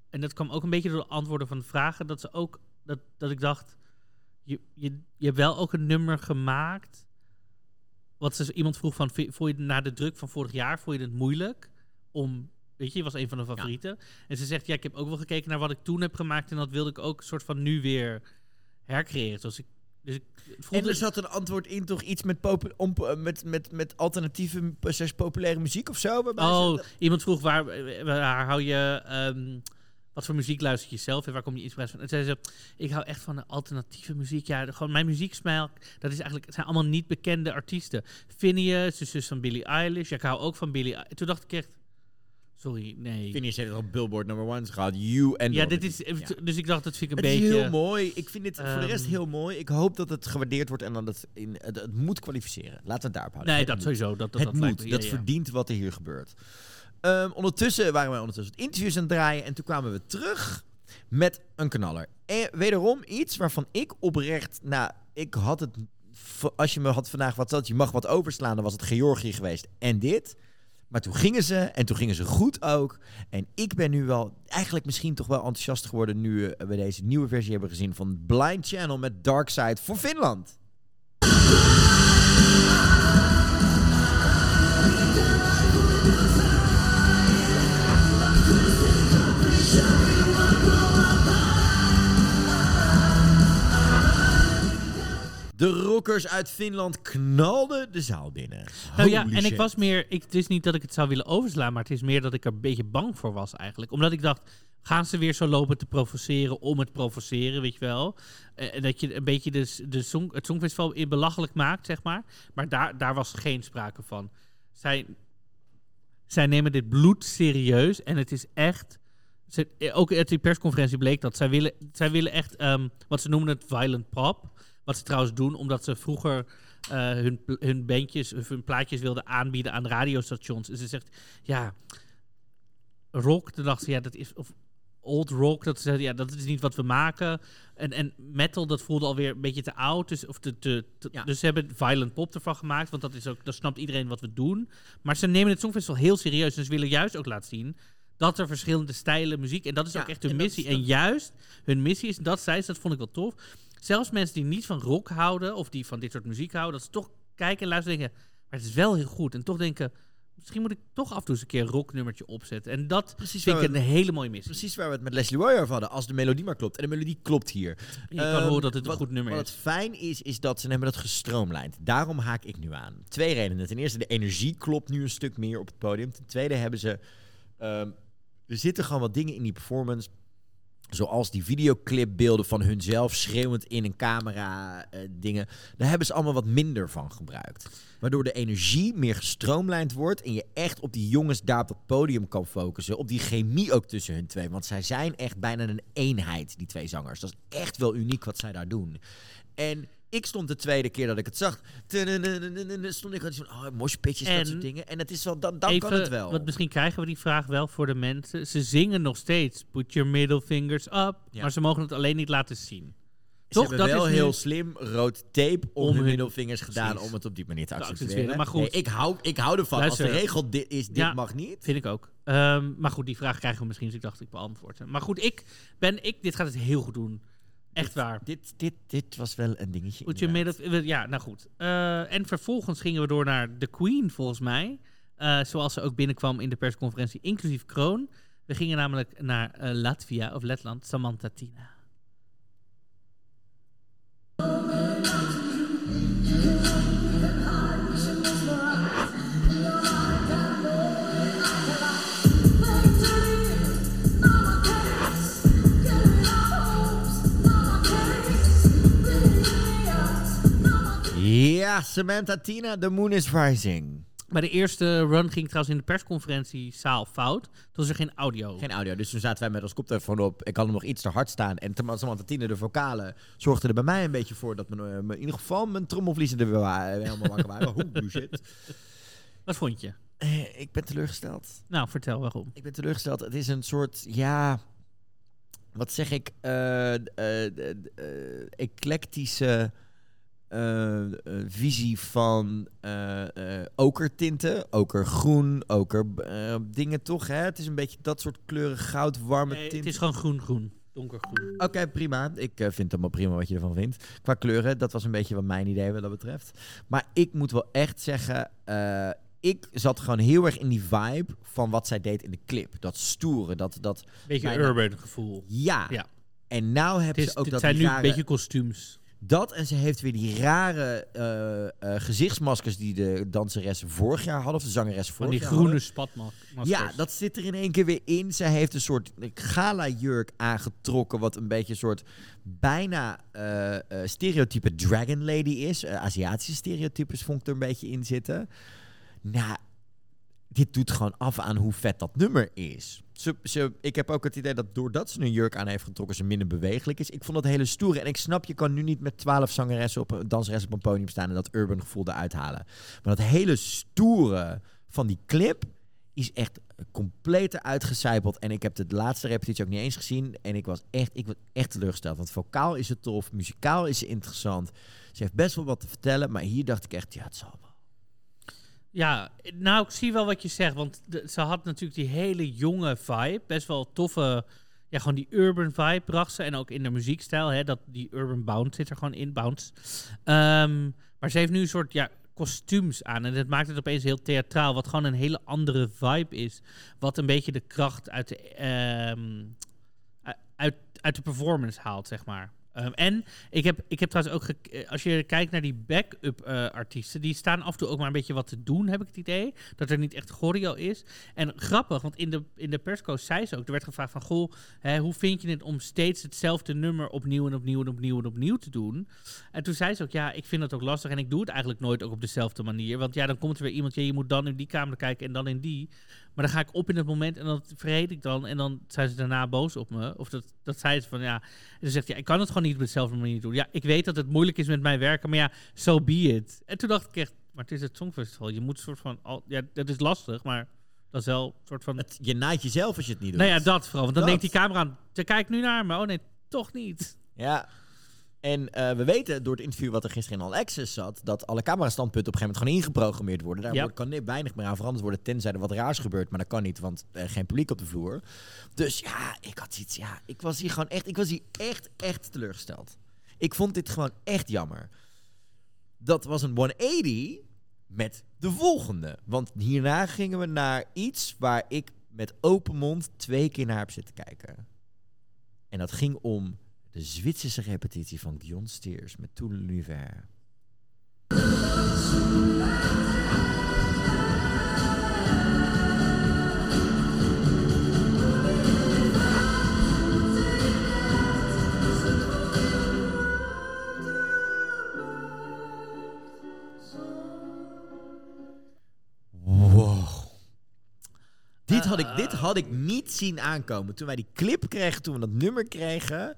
en dat kwam ook een beetje door de antwoorden van de vragen. Dat ze ook, dat, dat ik dacht, je, je, je hebt wel ook een nummer gemaakt. Wat ze, iemand vroeg van, vond je na de druk van vorig jaar, vond je het moeilijk om, weet je, je was een van de favorieten. En ze zegt, ja, ik heb ook wel gekeken naar wat ik toen heb gemaakt en dat wilde ik ook een soort van nu weer hercreëren. Dus ik, dus ik
En er zat een antwoord in, toch iets met, om, eh, met, met, met alternatieve, slash populaire muziek of zo? ze-
oh, iemand vroeg, waar, waar hou je, ehm, wat voor muziek luister je zelf en waar kom je inspiratie van? En zei ze, ik hou echt van de alternatieve muziek. Ja, de- gewoon mijn muzieksmaak, dat is eigenlijk, het zijn allemaal niet bekende artiesten. Phineas, de zus van Billie Eilish. Ja, ik hou ook van Billie Eilish. Toen dacht ik echt, sorry, nee.
Phineas heeft al Billboard number one gehad. You en
Ja, dit is,
Ja.
dus ik dacht, dat vind ik een
Het
beetje...
is heel mooi. Ik vind dit voor de rest
ehm,
heel mooi. Ik hoop dat het gewaardeerd wordt en dat het, in, het, het moet kwalificeren. Laten we het daarop houden.
Nee,
Het
dat
moet.
sowieso. Dat, dat,
het
dat lijkt
moet. dat
ja,
verdient wat er hier gebeurt. Ehm, ondertussen waren wij ondertussen het interviews aan het draaien. En toen kwamen we terug met een knaller. En wederom iets waarvan ik oprecht... Nou, ik had het... Als je me had vandaag wat zat, je mag wat overslaan, dan was het Georgië geweest. En dit. Maar toen gingen ze en toen gingen ze goed ook. En ik ben nu wel eigenlijk misschien toch wel enthousiast geworden nu eh, we deze nieuwe versie hebben gezien van Blind Channel met Dark Side voor Finland. De rockers uit Finland knalden de zaal binnen.
Nou ja, en ik was meer. Ik, het is niet dat ik het zou willen overslaan, maar het is meer dat ik er een beetje bang voor was eigenlijk. Omdat ik dacht, gaan ze weer zo lopen te provoceren om het provoceren, weet je wel? Eh, En dat je een beetje de, de song, het Songfestival in belachelijk maakt, zeg maar. Maar daar, daar was geen sprake van. Zij, zij nemen dit bloed serieus en het is echt. Ze, eh, ook uit die persconferentie bleek dat zij willen, zij willen echt ehm, wat ze noemen het violent pop. Wat ze trouwens doen, omdat ze vroeger eh, hun, hun bandjes of hun plaatjes wilden aanbieden aan radiostations. En ze zegt, ja, rock, toen dacht ze, ja, dat is, of old rock, dat ze, ja, dat is niet wat we maken. En, en metal, dat voelde alweer een beetje te oud. Dus, of te, te, te-
Ja.
dus ze hebben violent pop ervan gemaakt, want dat is ook, dat snapt iedereen wat we doen. Maar ze nemen het Songfestival heel serieus. En ze willen juist ook laten zien dat er verschillende stijlen muziek, en dat is
Ja,
ook echt hun missie.
is-
En juist, hun missie is, dat zei ze, dat vond ik wel tof. Zelfs mensen die niet van rock houden, of die van dit soort muziek houden, dat ze toch kijken en luisteren en denken, maar het is wel heel goed. En toch denken, misschien moet ik toch af en toe eens een keer een rocknummertje opzetten. En dat
Precies
vind ik een
we-
hele mooie missie.
Precies waar we het met Leslie Roy over hadden. Als de melodie maar klopt. En de melodie klopt hier.
Je kan
Ehm,
horen dat het een
wat-
goed nummer
wat
is.
het fijn is, is dat ze hebben dat gestroomlijnd. Daarom haak ik nu aan. Twee redenen. Ten eerste, de energie klopt nu een stuk meer op het podium. Ten tweede hebben ze... ehm, er zitten gewoon wat dingen in die performance... Zoals die videoclipbeelden van hunzelf schreeuwend in een camera eh, dingen. Daar hebben ze allemaal wat minder van gebruikt. Waardoor de energie meer gestroomlijnd wordt. En je echt op die jongens daar op dat podium kan focussen. Op die chemie ook tussen hun twee. Want zij zijn echt bijna een eenheid, die twee zangers. Dat is echt wel uniek wat zij daar doen. En ik stond de tweede keer dat ik het zag. Stond ik van, oh, moshpitjes, dat soort dingen. En het is wel, dan, dan kan het wel.
Want misschien krijgen we die vraag wel voor de mensen. Ze zingen nog steeds. Put your middle fingers up.
Ja.
Maar ze mogen het alleen niet laten zien.
Ze
Toch?
hebben
Dat
wel
is
heel slim rood tape om,
Om
hun middelvingers gedaan
Precies.
om het op die manier te
Te
accepteren.
maar goed.
Nee, ik, hou, ik hou ervan.
Luister.
Als de regel dit is, dit
Ja.
mag niet.
Vind ik ook. Ehm, maar goed, die vraag krijgen we misschien. Dus ik dacht ik beantwoord. Maar goed, ik ben... Ik, dit gaat het heel goed doen. Echt waar.
Dit, dit, dit was wel een dingetje.
Your
inderdaad.
middle... Ja, nou goed. Eh, en vervolgens gingen we door naar The Queen, volgens mij. Eh, zoals ze ook binnenkwam in de persconferentie, inclusief kroon. We gingen namelijk naar eh, Latvia of Letland, Samantha Tina.
Ja, Samantha Tina, The Moon is Rising.
Bij de eerste run ging trouwens in de persconferentiezaal fout. Toen was er geen audio.
Geen audio, dus toen zaten wij met ons koptelefoon op. Ik had hem nog iets te hard staan. En Samantha Tina, de vocalen, zorgde er bij mij een beetje voor dat mijn, eh, in ieder geval mijn trommelvliezen er weer wa- helemaal wakker waren. Hoe shit.
Wat vond je?
Eh, ik ben teleurgesteld.
Nou, vertel waarom.
Ik ben teleurgesteld. Het is een soort, ja, wat zeg ik, eh, eh, eh, eh, eclectische eh, eh, visie van eh, eh, okertinten, okergroen, oker dingen toch, hè? Het is een beetje dat soort kleuren, goud, warme
Nee,
tinten.
het is gewoon groen-groen. Donkergroen.
Oké, prima. Ik vind het allemaal prima wat je ervan vindt. Qua kleuren, dat was een beetje wat mijn idee wat dat betreft. Maar ik moet wel echt zeggen, ik zat gewoon heel erg in die vibe van wat zij deed in de clip. Dat stoere, dat, dat
Beetje
bijna-
urban gevoel.
ja.
Ja.
En nou
Het,
hebben
is,
ze ook
het
dat
zijn nu
rare,
een beetje kostuums.
Dat en ze heeft weer die rare eh, eh, gezichtsmaskers die de danseressen vorig jaar hadden, of de zangeressen
Van
vorig
die
jaar
groene spatmaskers.
Ja, dat zit er in één keer weer in. Zij heeft een soort gala-jurk aangetrokken, wat een beetje een soort bijna eh, eh, stereotype Dragon Lady is. Eh, Aziatische stereotypes vond ik er een beetje in zitten. Nou, dit doet gewoon af aan hoe vet dat nummer is. Ik heb ook het idee dat doordat ze een jurk aan heeft getrokken, ze minder bewegelijk is. Ik vond dat hele stoere. En ik snap, je kan nu niet met twaalf zangeressen op een danseressen op een podium staan en dat urban gevoel eruit halen. Maar dat hele stoere van die clip is echt compleet uitgecijpeld. En ik heb de laatste repetitie ook niet eens gezien. En ik was echt, ik was echt teleurgesteld. Want vocaal is het tof, muzikaal is ze interessant. Ze heeft best wel wat te vertellen. Maar hier dacht ik echt, ja, het zal wel.
Ja, nou, ik zie wel wat je zegt. Want ze had natuurlijk die hele jonge vibe. Best wel toffe, ja, gewoon die urban vibe bracht ze. En ook in de muziekstijl, hè, dat, die urban bounce zit er gewoon in, bounce. Ehm, maar ze heeft nu een soort, ja, kostuums aan. En dat maakt het opeens heel theatraal. Wat gewoon een hele andere vibe is. Wat een beetje de kracht uit de, ehm, uit, uit de performance haalt, zeg maar. Ehm, en ik heb, ik heb trouwens ook, eh, als je kijkt naar die backup eh artiesten, die staan af en toe ook maar een beetje wat te doen, heb ik het idee. Dat er niet echt choreo is. En grappig, want in de, in de persco zei ze ook, er werd gevraagd van, goh, hè, hoe vind je het om steeds hetzelfde nummer opnieuw en opnieuw en opnieuw en opnieuw te doen? En toen zei ze ook, ja, ik vind dat ook lastig en ik doe het eigenlijk nooit ook op dezelfde manier. Want ja, dan komt er weer iemand, ja, je moet dan in die camera kijken en dan in die. Maar dan ga ik op in het moment en dat vergeet ik dan. En dan zijn ze daarna boos op me. Of dat, dat zei ze van, ja. En dan zegt hij, ja, ik kan het gewoon niet op dezelfde manier doen. Ja, ik weet dat het moeilijk is met mijn werken, maar ja, so be it. En toen dacht ik echt, maar het is het Songfestival. Je moet een soort van, al, ja, dat is lastig, maar dat is wel een soort van...
Het, je naait jezelf als je het niet doet.
nou ja, dat vooral. Want dan
Dat.
denkt die camera aan, ze kijkt nu naar me. Oh nee, toch niet.
Ja. En eh, we weten door het interview wat er gisteren in All Access zat, dat alle camerastandpunten op een gegeven moment gewoon ingeprogrammeerd worden. Daar
Ja.
kan weinig meer aan veranderd worden, tenzij er wat raars gebeurt. Maar dat kan niet, want er geen publiek op de vloer. Dus ja, ik had iets, ja, ik was hier gewoon echt, ik was hier echt, echt teleurgesteld. Ik vond dit gewoon echt jammer. Dat was een 180 met de volgende. Want hierna gingen we naar iets waar ik met open mond twee keer naar heb zitten kijken. En dat ging om de Zwitserse repetitie van Guillaume Steers met Tout l'univers. Dit had, ik, dit had ik niet zien aankomen. Toen wij die clip kregen, toen we dat nummer kregen,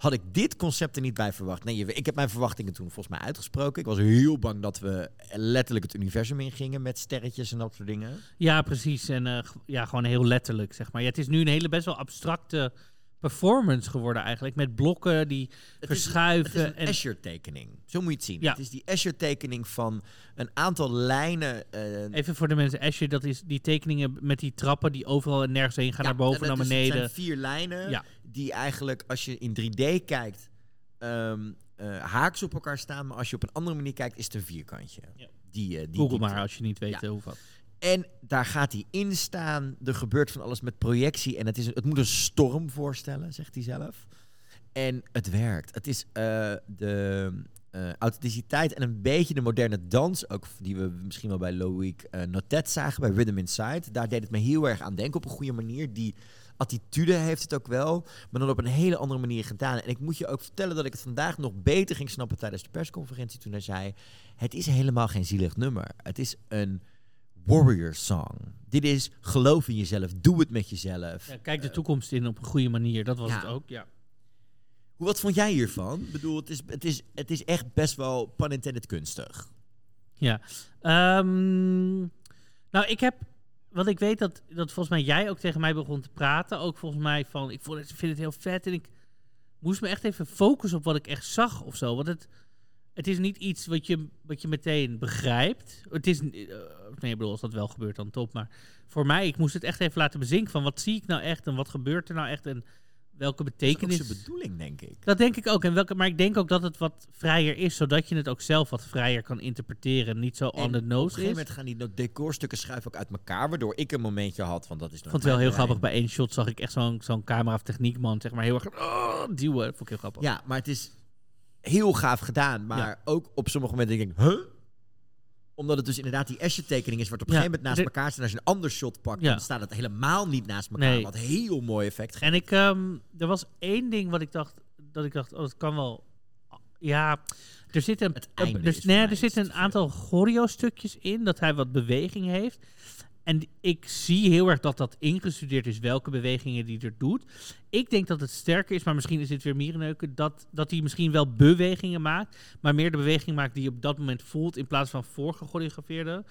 had ik dit concept er niet bij verwacht. Nee, ik heb mijn verwachtingen toen volgens mij uitgesproken. Ik was heel bang dat we letterlijk het universum ingingen met sterretjes en dat soort dingen.
Ja, precies. En eh, ja, gewoon heel letterlijk, zeg maar. Ja, het is nu een hele best wel abstracte performance geworden eigenlijk. Met blokken die
Het is,
verschuiven.
het is een
en,
Escher-tekening. Zo moet je het zien.
Ja.
Het is die Escher-tekening van een aantal lijnen. eh,
Even voor de mensen, Asher, dat is die tekeningen met die trappen die overal en nergens heen gaan,
Ja,
naar boven,
en
naar
het is- Het
beneden.
zijn vier lijnen
Ja.
die eigenlijk, als je in 3D kijkt, ehm, eh, haaks op elkaar staan. Maar als je op een andere manier kijkt, is het een vierkantje.
Ja.
Die, eh, die
Google
diepte.
maar als je niet weet hoe wat.
En daar gaat hij in staan. Er gebeurt van alles met projectie. En het, is, het moet een storm voorstellen, zegt hij zelf. En het werkt. Het is eh, de eh, authenticiteit en een beetje de moderne dans, ook die we misschien wel bij Loïc uh, Notet zagen, bij Rhythm Inside. Daar deed het me heel erg aan denken op een goede manier. Die attitude heeft het ook wel, maar dan op een hele andere manier gedaan. En ik moet je ook vertellen dat ik het vandaag nog beter ging snappen tijdens de persconferentie toen hij zei, het is helemaal geen zielig nummer. Het is een warrior song. Dit is geloof in jezelf, doe het met jezelf.
Ja, kijk de toekomst in op een goede manier, dat was
ja.
het ook. Ja.
Hoe, wat vond jij hiervan? Ik bedoel, het is, het, is, het is echt best wel pun intended kunstig.
Ja. Ehm, nou, ik heb. Want ik weet dat, dat volgens mij jij ook tegen mij begon te praten. Ook volgens mij van. Ik vond het, vind het heel vet. En ik moest me echt even focussen op wat ik echt zag of zo. Want het, het is niet iets wat je, wat je meteen begrijpt. Het is. eh, nee, ik bedoel, als dat wel gebeurt, dan top. Maar voor mij, ik moest het echt even laten bezinken. Van wat zie ik nou echt en wat gebeurt er nou echt? En welke
Dat is
betekenis.
zijn bedoeling, denk ik.
Dat denk ik ook. En welke, maar ik denk ook dat het wat vrijer is, zodat je het ook zelf wat vrijer kan interpreteren. Niet zo
En
on the
op een
nose
gegeven moment gaan die decorstukken schuiven ook uit elkaar, waardoor ik een momentje had, want dat is
Ik vond het wel heel
brein.
grappig. Bij één shot zag ik echt zo'n zo'n camera of techniekman, zeg maar, heel erg oh, duwen. Dat vond ik heel grappig.
Ja, maar het is heel gaaf gedaan, maar ook op sommige momenten denk ik, huh? Omdat het dus inderdaad die Escher-tekening is, wat op een
Ja,
gegeven moment naast elkaar staat. Als je een ander shot pakt, dan staat het helemaal niet naast elkaar.
Nee.
Wat heel mooi effect geeft.
En ik, ehm, er was één ding wat ik dacht, dat ik dacht, oh, dat kan wel. Ja, er zit een,
Het einde
er, nee, er zitten een aantal choreo-stukjes in, dat hij wat beweging heeft. En ik zie heel erg dat dat ingestudeerd is, welke bewegingen die er doet. Ik denk dat het sterker is, maar misschien is dit weer mierenneuken, dat, dat hij misschien wel bewegingen maakt, maar meer de beweging maakt die je op dat moment voelt, in plaats van voorgechoreografeerde.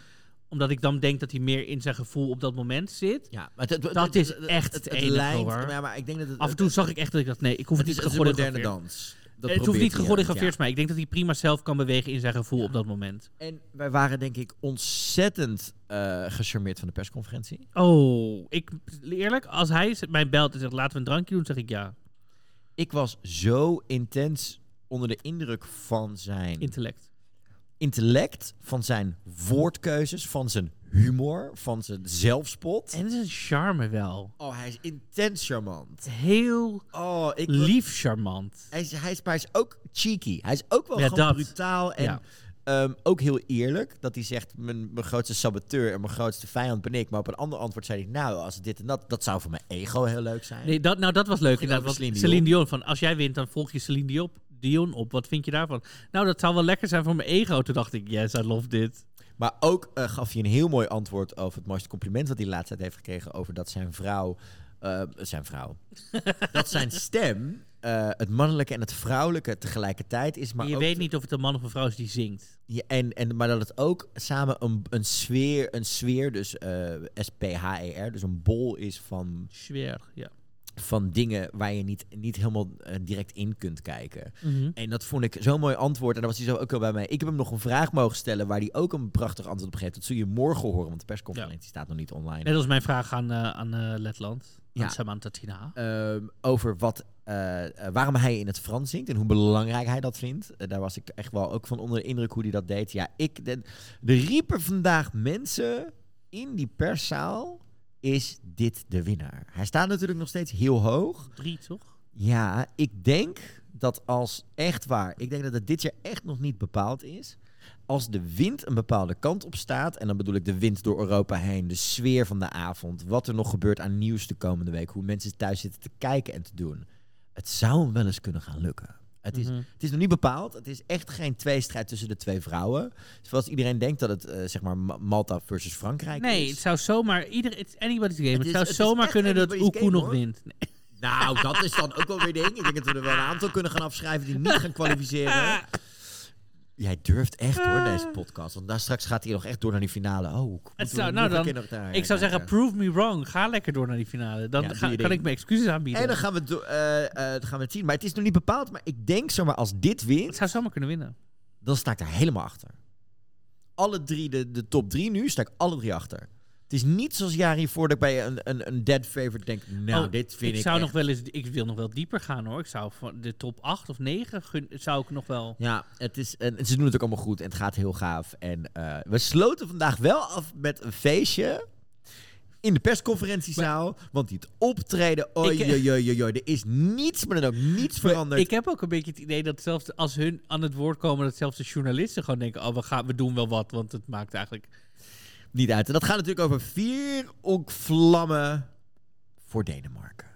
Omdat ik dan denk dat hij meer in zijn gevoel op dat moment zit.
Ja, maar het,
Dat is echt
het,
het.
Ja, maar ik denk dat het,
Af en toe zag ik echt dat ik dacht, nee, ik hoef
het
niet
een moderne dans. Dat
het hoeft niet gechoreografeerd,
ja.
maar ik denk dat hij prima zelf kan bewegen in zijn gevoel
Ja.
op dat moment.
En wij waren denk ik ontzettend eh gecharmeerd van de persconferentie.
Oh, ik, eerlijk, als hij mij belt en zegt laten we een drankje doen, zeg ik ja.
Ik was zo intens onder de indruk van zijn
Intellect.
intellect, van zijn woordkeuzes, van zijn humor, van zijn zelfspot.
En zijn charme wel.
Oh, hij is intens charmant.
Heel
Oh, ik
lief charmant.
Hij is, hij, is, maar hij is ook cheeky. Hij is ook wel
Ja,
gewoon
dat.
brutaal en
Ja.
Ehm, ook heel eerlijk. Dat hij zegt, mijn, mijn grootste saboteur en mijn grootste vijand ben ik. Maar op een ander antwoord zei hij, nou, als dit en dat, dat zou voor mijn ego heel leuk zijn.
Nee, dat, nou, dat was leuk inderdaad. want
Celine
Celine Dion. van als jij wint, dan volg je Celine Dion, Dion op. Wat vind je daarvan? Nou, dat zou wel lekker zijn voor mijn ego. Toen dacht ik, yes, I love dit.
Maar ook eh, gaf hij een heel mooi antwoord over het mooiste compliment wat hij tijd heeft gekregen over dat zijn vrouw, eh, zijn vrouw, dat zijn stem eh, het mannelijke en het vrouwelijke tegelijkertijd is. Maar
je
ook
weet niet of het een man of een vrouw is die zingt.
Ja, en, en, maar dat het ook samen een, een sfeer, een sfeer, dus eh S-P-H-E-R, dus een bol is van,
Schwer, ja.
van dingen waar je niet, niet helemaal eh, direct in kunt kijken.
Mhm.
En dat vond ik zo'n mooi antwoord. En daar was hij zo ook wel bij mij. Ik heb hem nog een vraag mogen stellen waar hij ook een prachtig antwoord op geeft. Dat zul je morgen horen, want de persconferentie staat nog niet online.
Net als mijn vraag aan, aan Letland.
Ja.
Samantha Tina.
Ehm, over wat, eh, eh, waarom hij in het Frans zingt en hoe belangrijk hij dat vindt. Eh, daar was ik echt wel ook van onder de indruk hoe hij dat deed. Ja, ik, de, riepen vandaag mensen in die perszaal. Is dit de winnaar? Hij staat natuurlijk nog steeds heel hoog.
Drie, toch?
Ja, ik denk dat als echt waar, ik denk dat het dit jaar echt nog niet bepaald is. Als de wind een bepaalde kant op staat, en dan bedoel ik de wind door Europa heen, de sfeer van de avond, wat er nog gebeurt aan nieuws de komende week, hoe mensen thuis zitten te kijken en te doen. Het zou hem wel eens kunnen gaan lukken. Het is,
Mhm.
het is nog niet bepaald. Het is echt geen tweestrijd tussen de twee vrouwen. Zoals iedereen denkt dat het eh, zeg maar Ma- Malta versus Frankrijk
Nee,
is.
het zou zomaar... Ieder, it's anybody's game.
Het
zou
het
zomaar kunnen dat Oekoe nog
hoor.
wint. Nee.
Nou, dat is dan ook wel weer ding. Ik denk dat we er wel een aantal kunnen gaan afschrijven die niet gaan kwalificeren. Jij durft echt hoor, deze podcast. Want daar straks gaat hij nog echt door naar die finale. Oh,
zou-
nog
nou dan-
nog daar
Ik zou zeggen, prove me wrong. Ga lekker door naar die finale. Dan
Ja,
ga- kan
ding.
ik mijn excuses aanbieden.
En dan gaan, we do- eh, eh, dan gaan we het zien. Maar het is nog niet bepaald. Maar ik denk zomaar als dit
Het
wint,
zou zomaar kunnen winnen.
dan sta ik daar helemaal achter. Alle drie, de, de top drie nu, sta ik alle drie achter. Het is niet zoals jaren hiervoor dat ik bij een, een, een dead favorite denk, nou,
Oh,
dit vind ik,
ik zou
echt-
nog wel eens... Ik wil nog wel dieper gaan hoor. Ik zou van de top 8 of 9 gun, zou ik nog wel...
Ja, het is, en ze doen het ook allemaal goed en het gaat heel gaaf. En eh, we sloten vandaag wel af met een feestje in de persconferentiezaal. want die het optreden, oi,
Ik-
oi, oi, oi, oi, er is niets, maar dan ook niets veranderd.
Ik heb ook een beetje het idee dat zelfs als hun aan het woord komen, dat zelfs de journalisten gewoon denken: oh, we, gaan, we doen wel wat, want het maakt eigenlijk.
Niet uit. En dat gaat natuurlijk over vier ook vlammen voor Denemarken.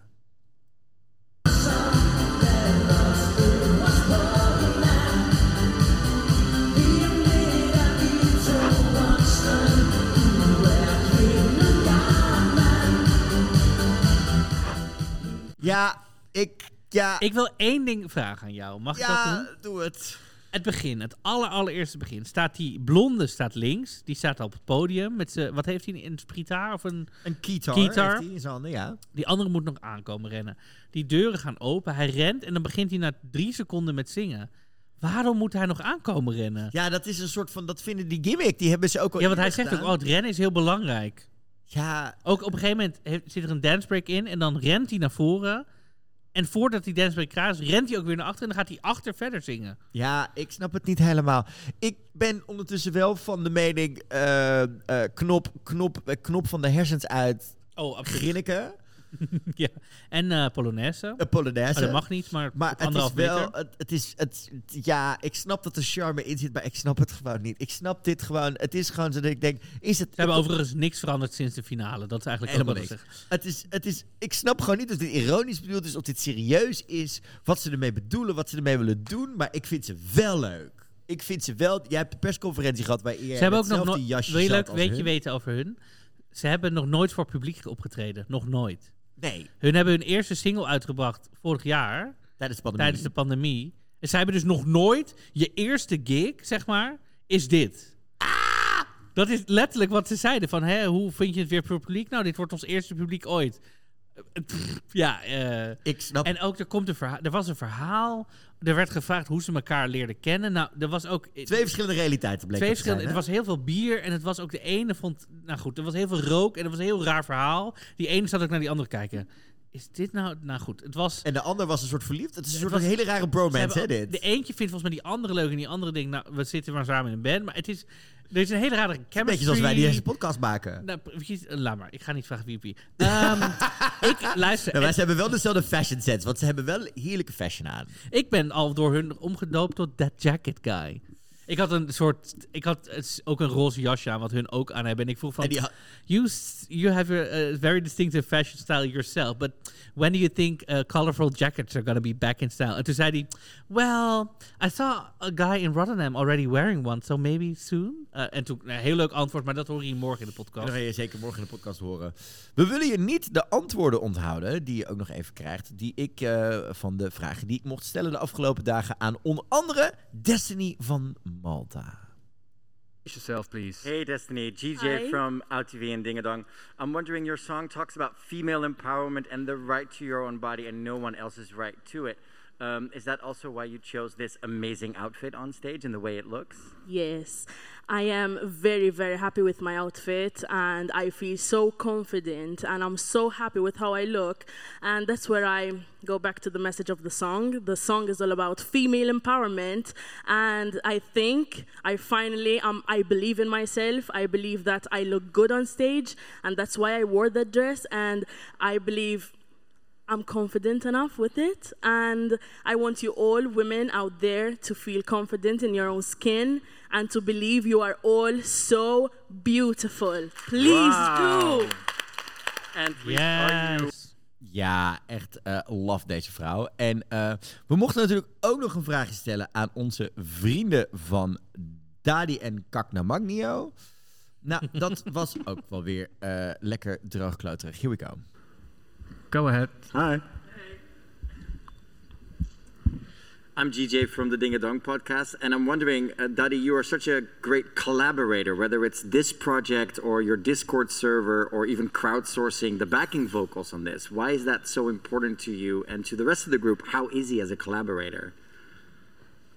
Ja, ik... Ja,
Ik wil één ding vragen aan jou. Mag ik dat doen?
ja doe het.
Het begin, het aller, allereerste begin. Staat die blonde staat links, die staat op het podium met z'n, wat heeft hij, een spritaar of een...
Een keytar,
Keytar.
heeft zijn handen, ja.
Die andere moet nog aankomen rennen. Die deuren gaan open, hij rent en dan begint hij na drie seconden met zingen. Waarom moet hij nog aankomen rennen?
Ja, dat is een soort van, dat vinden die gimmick, die hebben ze ook al
Ja, want hij zegt ook, oh, het rennen is heel belangrijk.
Ja,
Ook op een gegeven moment heeft- zit er een dancebreak in en dan rent hij naar voren. En voordat die dancebreak klaar is, rent hij ook weer naar achter en dan gaat hij achter verder zingen.
ja, ik snap het niet helemaal. Ik ben ondertussen wel van de mening, eh, eh, knop, knop, eh, knop van de hersens uit,
Oh, absoluut.
grinniken,
ja. En eh Polonaise.
een polonaise.
Oh, dat mag niet, maar,
Maar het is wel, het, het is, het, ja, ik snap dat er charme in zit, maar ik snap het gewoon niet. Ik snap dit gewoon, het is gewoon zo dat ik denk, is het...
Ze hebben overigens niks veranderd sinds de finale. Dat is eigenlijk
Helemaal niks. Het is, het is, ik snap gewoon niet of dit ironisch bedoeld is, of dit serieus is, wat ze ermee bedoelen, wat ze ermee willen doen, maar ik vind ze wel leuk. Ik vind ze wel, jij hebt de persconferentie gehad waar je
Ze hebben ook nog nooit. Wil je leuk
als
weetje
hun.
weten over hun? Ze hebben nog nooit voor publiek opgetreden. Nog nooit.
Nee,
Hun hebben hun eerste single uitgebracht vorig jaar.
tijdens de pandemie.
tijdens de pandemie. En zij hebben dus nog nooit je eerste gig, zeg maar, is dit. Dat is letterlijk wat ze zeiden. Van, hè, hoe vind je het weer voor publiek? Nou, dit wordt ons eerste publiek ooit. ja, eh,
Ik snap...
en ook er, komt een verhaal, er was een verhaal. Er werd gevraagd hoe ze elkaar leerden kennen. Nou, er was ook
Twee verschillende realiteiten bleek
twee
het zijn,
verschillende. Er
hè?
was heel veel bier en het was ook de ene vond. Nou goed, er was heel veel rook en het was een heel raar verhaal. Die ene zat ook naar die andere kijken. Is dit nou. Nou goed, het was.
En de ander was een soort verliefd. Het is een soort
was-
hele rare bromance, hè, dit?
De eentje vindt volgens mij die andere leuk en die andere denkt, nou, we zitten maar samen in een band. Maar het is. Er is een hele rare chemistry.
Beetje zoals wij die deze podcast maken.
Nou, precies, eh, laat maar. Ik ga niet vragen wie wie. Ehm, ik luister.
Nou, ze hebben wel dezelfde fashion sets, want ze hebben wel heerlijke fashion aan.
Ik ben al door hun omgedoopt tot That Jacket Guy. Ik had een soort, ik had ook een roze jasje aan, wat hun ook aan hebben. En ik vroeg van, you, you have a, very distinctive fashion style yourself, but when do you think uh, colorful jackets are going to be back in style? En toen zei hij, well, I saw a guy in Rotterdam already wearing one, so maybe soon. Uh, en toen, nou, heel leuk antwoord, maar dat hoor je morgen in de podcast.
Dat ga je zeker morgen in de podcast horen. We willen je niet de antwoorden onthouden, die je ook nog even krijgt, die ik eh, van de vragen die ik mocht stellen de afgelopen dagen aan onder andere Destiny van Malta.
yourself, please.
Hey Destiny, GJ
Hi.
from OutTV and Dingadong. I'm wondering, your song talks about female empowerment and the right to your own body and no one else's right to it. Um, is that also why you chose this amazing outfit on stage and the way it looks?
Yes, I am very, very happy with my outfit and I feel so confident and I'm so happy with how I look. And that's where I go back to the message of the song. The song is all about female empowerment. And I think I finally, um, I believe in myself. I believe that I look good on stage. And that's why I wore that dress. And I believe I'm confident enough with it. And I want you all, women out there, to feel confident in your own skin and to believe you are all so beautiful. Please do.
And we are you
Yes.
Ja, echt eh love deze vrouw. En eh, we mochten natuurlijk ook nog een vraagje stellen aan onze vrienden van Dadi en Kakna Magnio. Nou, dat was ook wel weer eh, lekker droogkleuterig. Here we go.
Go ahead.
Hi. I'm GJ from the Ding a Dong podcast, and I'm wondering, uh, Daddy, you are such a great collaborator, whether it's this project or your Discord server or even crowdsourcing the backing vocals on this. Why is that so important to you and to the rest of the group? How is he as a collaborator?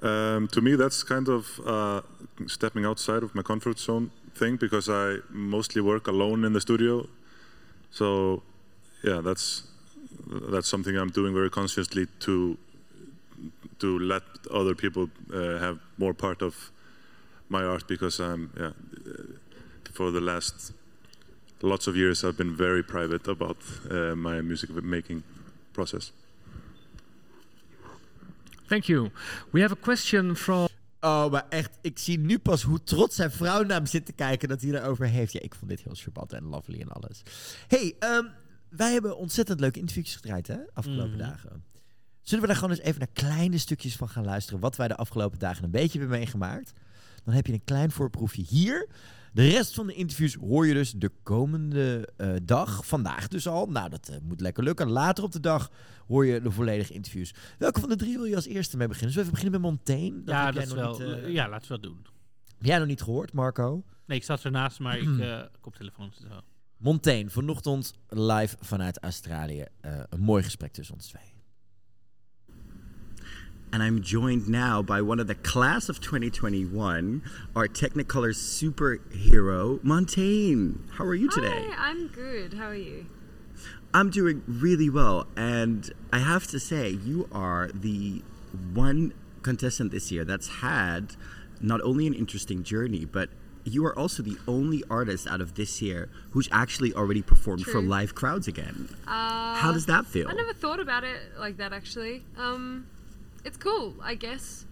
Um, to me, that's kind of uh, stepping outside of my comfort zone thing because I mostly work alone in the studio. So, yeah, that's that's something I'm doing very consciously to to let other people uh, have more part of my art because I'm yeah for the last lots of years I've been very private about uh, my music making process.
Thank you. We have a question from
Oh, maar echt, ik zie nu pas hoe trots zijn vrouw naar hem zit te kijken dat hij erover heeft. Ja, ik vond dit heel charmant en lovely en alles. hey, ehm, wij hebben ontzettend leuke interviews gedraaid, hè, afgelopen
Mhm.
dagen. Zullen we daar gewoon eens even naar kleine stukjes van gaan luisteren, wat wij de afgelopen dagen een beetje hebben meegemaakt? Dan heb je een klein voorproefje hier. De rest van de interviews hoor je dus de komende eh, dag. Vandaag dus al. Nou, dat eh, moet lekker lukken. Later op de dag hoor je de volledige interviews. Welke van de drie wil je als eerste mee beginnen? Zullen we even beginnen met Montaigne? Dat
ja, dat is wel,
niet, eh,
ja, laten we dat doen.
Heb jij nog niet gehoord, Marco?
Nee, ik zat ernaast, maar ik eh koptelefoon. Zo.
Montaigne, vanochtend live vanuit Australië. Eh, een mooi gesprek tussen ons twee.
And I'm joined now by one of the class of 2021, our Technicolor superhero, Montaigne. How are you today?
Hi, I'm good. How are you?
I'm doing really well. And I have to say, you are the one contestant this year that's had not only an interesting journey, but you are also the only artist out of this year who's actually already performed for live crowds again.
Uh,
How does that feel?
I never thought about it like that actually. Um, it's cool, I guess.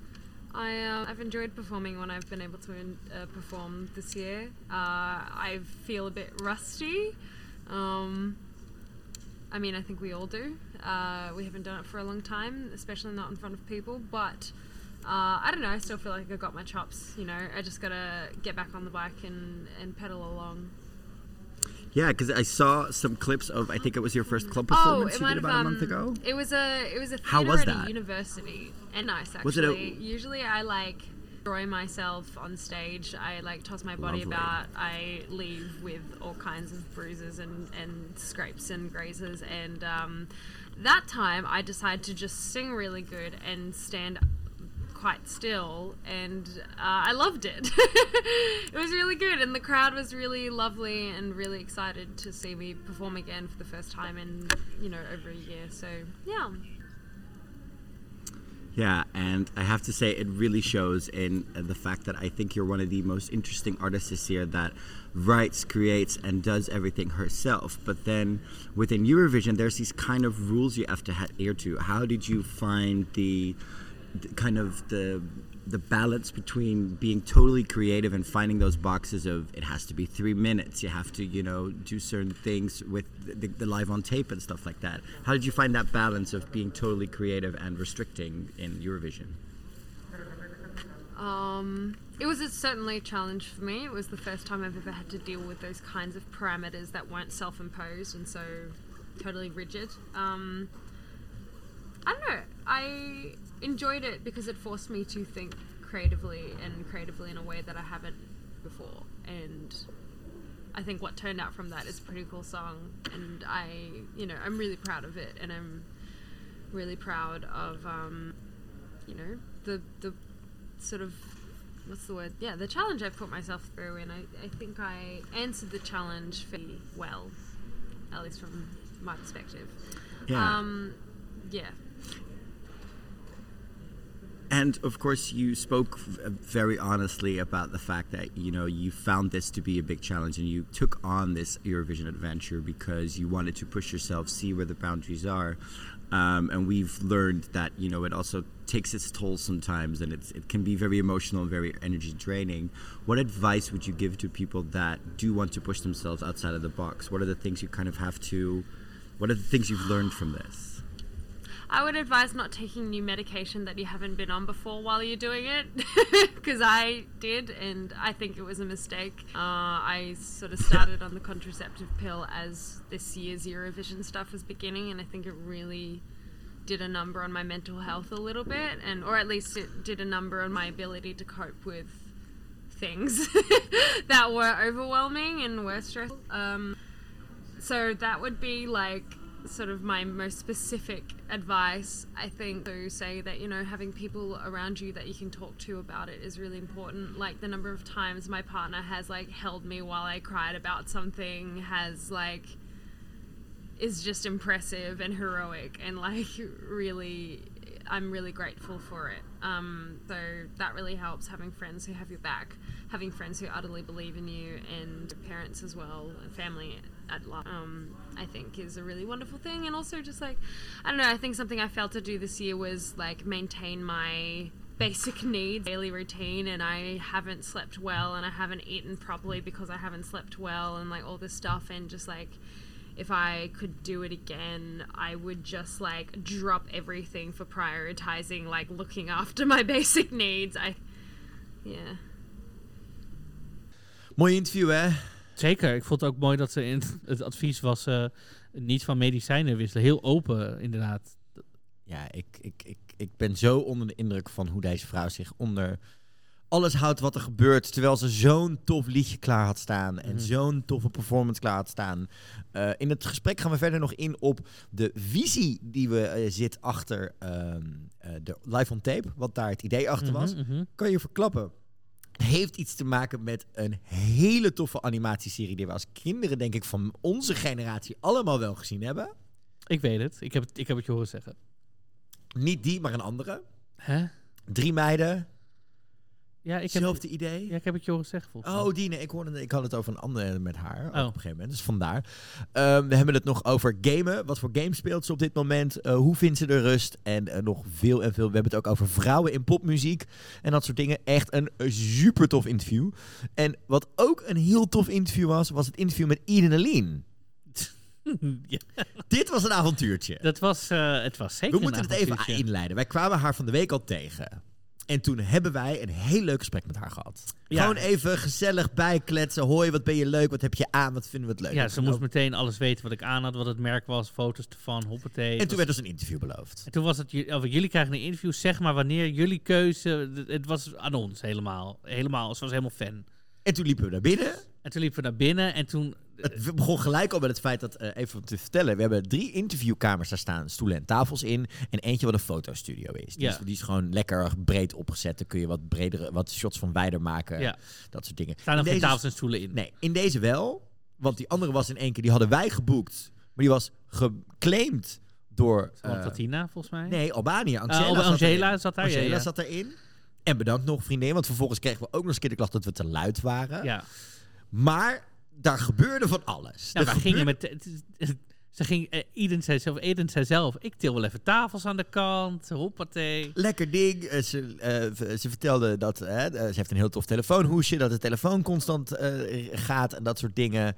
I uh, I've enjoyed performing when I've been able to uh, perform this year. Uh, I feel a bit rusty. Um, I mean, I think we all do. Uh, we haven't done it for a long time, especially not in front of people. But uh, I don't know. I still feel like I got my chops. You know, I just gotta get back on the bike and and pedal along.
Yeah, because I saw some clips of, I think it was your first club
Oh,
performance
it
you
might
did
have.
about
Um,
a month ago.
It was a it was a
How was
at
that?
university and nice actually.
Was it a-
Usually I like destroy myself on stage. I like toss my body
Lovely.
about. I leave with all kinds of bruises and, and scrapes and grazes. And um, that time, I decided to just sing really good and stand quite still, and uh, I loved it. it was really good, and the crowd was really lovely and really excited to see me perform again for the first time in you know over a year. So yeah.
Yeah, and I have to say, it really shows in uh, the fact that I think you're one of the most interesting artists this year that writes, creates, and does everything herself. But then within Eurovision, there's these kind of rules you have to adhere to. How did you find the, the kind of the the balance between being totally creative and finding those boxes of it has to be three minutes you have to you know do certain things with the, the live on tape and stuff like that how did you find that balance of being totally creative and restricting in eurovision
Um, it was a, certainly a challenge for me. It was the first time I've ever had to deal with those kinds of parameters that weren't self-imposed and so totally rigid. Um, I don't know. I enjoyed it because it forced me to think creatively and creatively in a way that I haven't before. And I think what turned out from that is a pretty cool song. And I, you know, I'm really proud of it. And I'm really proud of, um, you know, the the sort of what's the word? Yeah, the challenge I've put myself through, and I, I think I answered the challenge fairly well, at least from my perspective.
Yeah.
Um, yeah.
And of course, you spoke very honestly about the fact that you know you found this to be a big challenge, and you took on this Eurovision adventure because you wanted to push yourself, see where the boundaries are. Um, and we've learned that you know it also takes its toll sometimes, and it can be very emotional and very energy draining. What advice would you give to people that do want to push themselves outside of the box? What are the things you kind of have to? What are the things you've learned from this?
I would advise not taking new medication that you haven't been on before while you're doing it, because I did, and I think it was a mistake. Uh, I sort of started on the contraceptive pill as this year's Eurovision stuff was beginning, and I think it really did a number on my mental health a little bit, and or at least it did a number on my ability to cope with things that were overwhelming and were stressful. Um, so that would be like sort of my most specific advice i think to say that you know having people around you that you can talk to about it is really important. Like the number of times my partner has like held me while i cried about something has like is just impressive and heroic and like really i'm really grateful for it. Um, so that really helps having friends who have your back having friends who utterly believe in you and parents as well and family at large. Um, i think is a really wonderful thing and also just like i don't know i think something i failed to do this year was like maintain my basic needs daily routine and i haven't slept well and i haven't eaten properly because i haven't slept well and like all this stuff and just like if I could do it again, I would just like drop everything for prioritizing like looking after my basic needs. I yeah.
Mooi interview, hè?
Zeker. Ik vond het ook mooi dat ze in het advies was eh, niet van medicijnen wisselen. Heel open, inderdaad.
Ja, ik, ik, ik, ik ben zo onder de indruk van hoe deze vrouw zich onder alles houdt wat er gebeurt. Terwijl ze zo'n tof liedje klaar had staan. En
Mhm.
zo'n toffe performance klaar had staan. Eh, in het gesprek gaan we verder nog in op de visie die we eh, zit achter ehm, eh, de live on tape. Wat daar het idee achter was.
Mhm, mhm.
Kan je verklappen. Heeft iets te maken met een hele toffe animatieserie die we als kinderen, denk ik, van onze generatie allemaal wel gezien hebben.
Ik weet het. Ik heb het, ik heb het je horen zeggen.
Niet die, maar een andere.
Hè?
Drie meiden.
Ja, ik heb,
Hetzelfde idee.
ja, ik heb het je horen zeggen volgens mij.
Oh, die, nee, ik, hoorde, ik had het over een andere met haar ook
Oh.
op een gegeven moment. Dus vandaar. Ehm, we hebben het nog over gamen. Wat voor games speelt ze op dit moment? Eh, hoe vindt ze de rust? En eh, nog veel en veel. We hebben het ook over vrouwen in popmuziek. En dat soort dingen. Echt een super tof interview. En wat ook een heel tof interview was, was het interview met Eden Aline.
Ja,
Dit was een avontuurtje.
dat was, eh, het was zeker
We moeten het even inleiden. Wij kwamen haar van de week al tegen. En toen hebben wij een heel leuk gesprek met haar gehad.
Ja.
Gewoon even gezellig bijkletsen. Hoi, wat ben je leuk? Wat heb je aan? Wat vinden we het leuk?
Ja, ze moest meteen alles weten wat ik aan had, wat het merk was, foto's ervan, hoppatee.
En toen werd dus een interview beloofd.
En toen was het, of jullie krijgen een interview, zeg maar wanneer, jullie keuze. Het- Het was aan ons helemaal. Helemaal, ze was helemaal fan.
En toen liepen we naar binnen.
En toen liepen we naar binnen en toen...
Het begon gelijk al met het feit dat, eh, even om te vertellen, we hebben drie interviewkamers daar staan, stoelen en tafels in. En eentje wat een fotostudio is. Die,
Ja.
is. die is gewoon lekker breed opgezet. Dan kun je wat bredere, wat shots van wijder maken.
Ja.
Dat soort dingen.
Staan er geen tafels en stoelen in?
Nee, in deze wel. Want die andere was in één keer, die hadden wij geboekt. Maar die was geclaimd door... eh,
Latina, volgens mij.
Nee, Albanië.
Eh,
Angela,
Angela zat daar,
Angela
ja.
zat erin. En bedankt nog, vriendin. Want vervolgens kregen we ook nog eens een keer de klacht dat we te luid waren.
Ja.
Maar daar gebeurde van alles.
Nou, gingen met... Ze ging, eh, Eden, zei zelf, Eden zei zelf, ik til wel even tafels aan de kant, hoppatee.
Lekker ding. Eh, Ze, eh, ze vertelde dat ze heeft een heel tof telefoonhoesje, dat de telefoon constant gaat en dat soort dingen.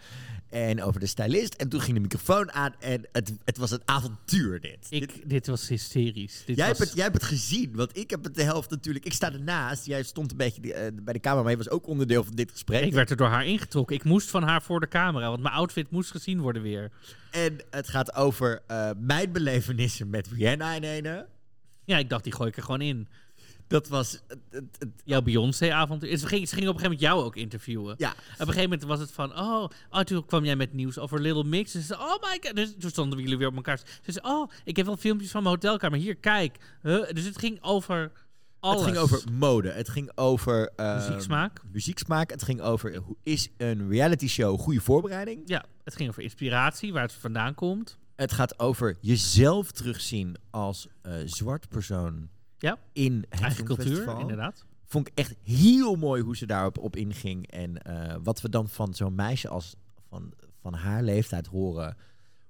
En over de stylist. En toen ging de microfoon aan en het, het was een avontuur dit.
Ik, dit, was hysterisch. Dit
jij,
was,
hebt het, jij hebt het gezien, want ik heb het de helft natuurlijk. Ik sta ernaast. Jij stond een beetje eh, bij de camera, maar je was ook onderdeel van dit gesprek.
Ik werd er door haar ingetrokken. Ik moest van haar voor de camera, want mijn outfit moest gezien worden weer.
En het gaat over eh, mijn belevenissen met Rihanna in ene.
Ja, ik dacht, die gooi ik er gewoon in.
Dat was...
Jouw Beyoncé-avontuur. Ze ging, ze ging op een gegeven moment jou ook interviewen.
Ja.
Op een gegeven moment was het van, oh, oh toen kwam jij met nieuws over Little Mix. Ze zei, oh my god. Dus toen stonden jullie weer op elkaar. Ze zei, oh, ik heb wel filmpjes van mijn hotelkamer. Hier, kijk. Huh? Dus het ging over alles.
Het ging over mode. Het ging over... eh,
Muzieksmaak.
Muzieksmaak. Het ging over... eh, Hoe is een reality show goede voorbereiding?
Ja, het ging over inspiratie, waar het vandaan komt.
Het gaat over jezelf terugzien als eh, zwart persoon
Ja,
in het
eigen cultuur, inderdaad.
Vond ik echt heel mooi hoe ze daarop op inging. En eh, wat we dan van zo'n meisje als van, van haar leeftijd horen.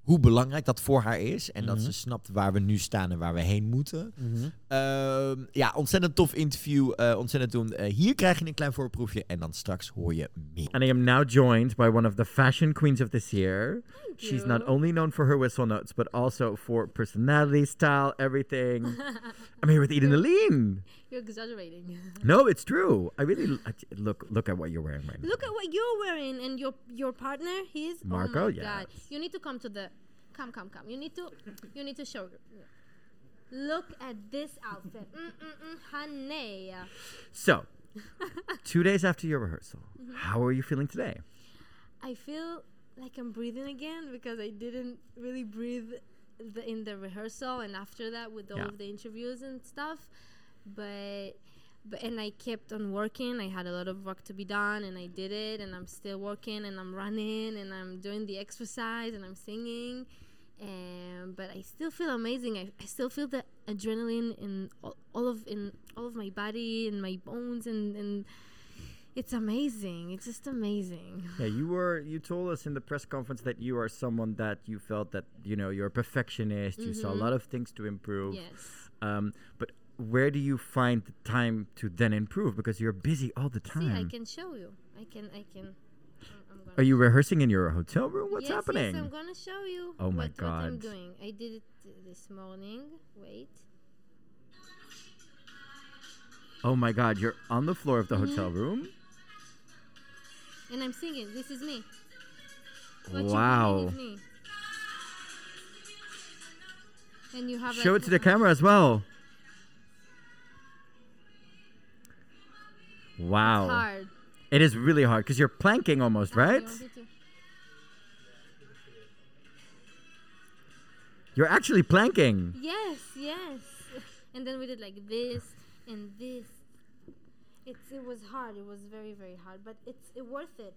Hoe belangrijk dat voor haar is. En dat
Mhm.
ze snapt waar we nu staan en waar we heen moeten.
Mhm.
Ehm, ja, ontzettend tof interview. eh, ontzettend doen. Eh, hier krijg je een klein voorproefje. En dan straks hoor je meer.
And I am now joined by one of the fashion queens of this year. She's not only known for her whistle notes, but also for personality, style, everything. I'm here with Eden Aline.
You're exaggerating.
No, it's true. I really l- I- look look at what you're wearing right now.
Look at what you're wearing and your your partner. He's
Marco,
Oh
yes.
god! You need to come to the. Come, come, come. You need to. You need to show. Look at this outfit, mm mm mm, honey.
So, two days after your rehearsal,
Mhm.
how are you feeling today?
I feel like I'm breathing again because I didn't really breathe the, in the rehearsal and after that with all
Yeah.
of the interviews and stuff. But but and I kept on working. I had a lot of work to be done and I did it and I'm still working and I'm running and I'm doing the exercise and I'm singing. And but I still feel amazing. I, I still feel the adrenaline in all, all of in all of my body and my bones and and it's amazing. It's just amazing.
Yeah, you were. You told us in the press conference that you are someone that you felt that you know you're a perfectionist. You saw a
Mhm.
lot of things to improve.
Yes.
Um, but where do you find the time to then improve? Because you're busy all the time.
See, I can show you. I can. I can.
Are you rehearsing in your hotel room? What's
yes,
happening?
Yes, I'm gonna show you.
Oh my
what, What I'm
God.
doing. I did it this morning. Wait.
Oh my God! You're on the floor of the hotel room.
And I'm singing. This is me. What
Wow.
is me. And you have
Show
like
it to the camera as well. Wow.
hard.
It is really hard because you're planking almost,
Ah,
right?
want me to-
You're actually planking.
Yes, yes. And then we did like this and this. It's it was hard. It was very very hard, but it's it worth it.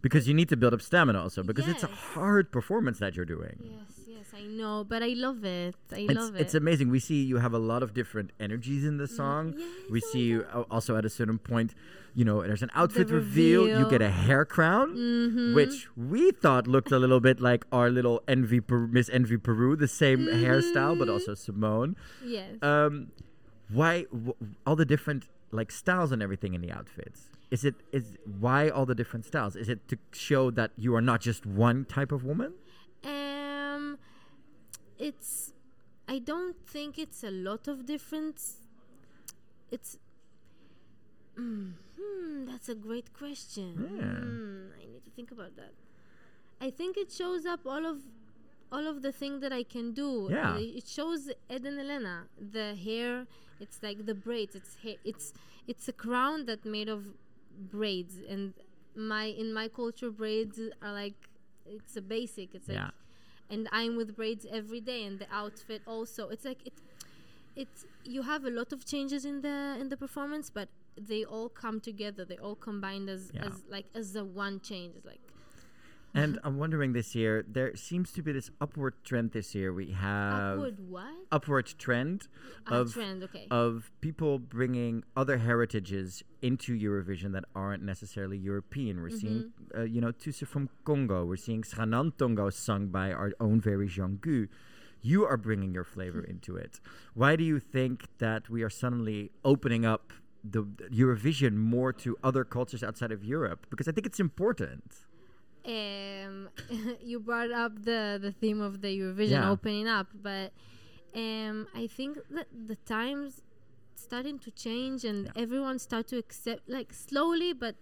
Because you need to build up stamina also, because it's a hard performance that you're doing.
Yes, yes, I know, but I love it. I
It's,
love it.
it's amazing. We see you have a lot of different energies in the
Mm,
song. we see you al- also at a certain point, you know, there's an outfit reveal. You get a hair crown,
Mhm.
which we thought looked a little bit like our little Envy Per- Miss Envy Peru, the same hairstyle, but also Simone.
Mm-hmm. Yes.
Um, why w- all the different like styles and everything in the outfits? Is it is why all the different styles? Is it to show that you are not just one type of woman?
Um, it's. I don't think it's a lot of difference. It's Mm, hmm, that's a great question.
Yeah.
Hmm, I need to think about that. I think it shows up all of all of the thing that I can do.
Yeah.
It shows Ed and Elena. The hair, it's like the braids. It's ha- it's it's a crown that made of braids, and my in my culture, braids are like it's a basic. It's like, and I'm with braids every day, and the outfit also. It's like it it's you have a lot of changes in the in the performance but they all come together they all combined as
Yeah.
as like as a one change it's like
And I'm wondering this year, there seems to be this upward trend this year. We have
Upward what?
upward trend
Ah,
of
trend, okay.
of people bringing other heritages into Eurovision that aren't necessarily European. We're seeing,
Mm-hmm.
uh, you know, Tusse from Congo. We're seeing Sranan Tongo sung by our own very Jean Gu. You are bringing your flavor into it. Why do you think that we are suddenly opening up the the Eurovision more to other cultures outside of Europe? Because I think it's important.
Um you brought up the the theme of the eurovision
Yeah.
opening up but um i think that the times starting to change and everyone start to accept like slowly but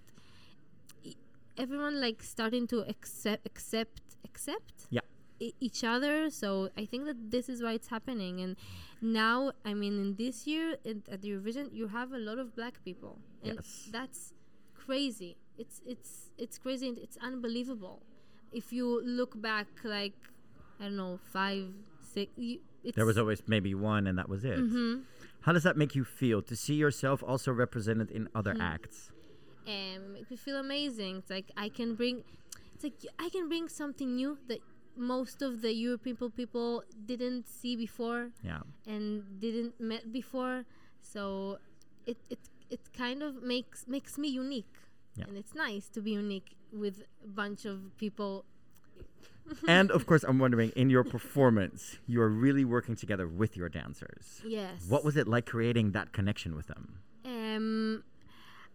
everyone like starting to accept accept accept
Yeah.
e- each other so i think that this is why it's happening and now i mean in this year in, at the eurovision you have a lot of black people and
Yes.
that's crazy it's it's it's crazy and it's unbelievable if you look back like i don't know five six you, it's
There was always maybe one, and that was it.
Mhm.
How does that make you feel to see yourself also represented in other
Mhm.
acts?
um, me feel amazing. It's like I can bring, it's like I can bring something new that most of the European people people didn't see before,
Yeah.
and didn't met before. So it it it kind of makes makes me unique,
Yeah.
and it's nice to be unique with a bunch of people.
and of course, I'm wondering, in your performance, you are really working together with your dancers.
Yes.
What was it like creating that connection with them?
Um,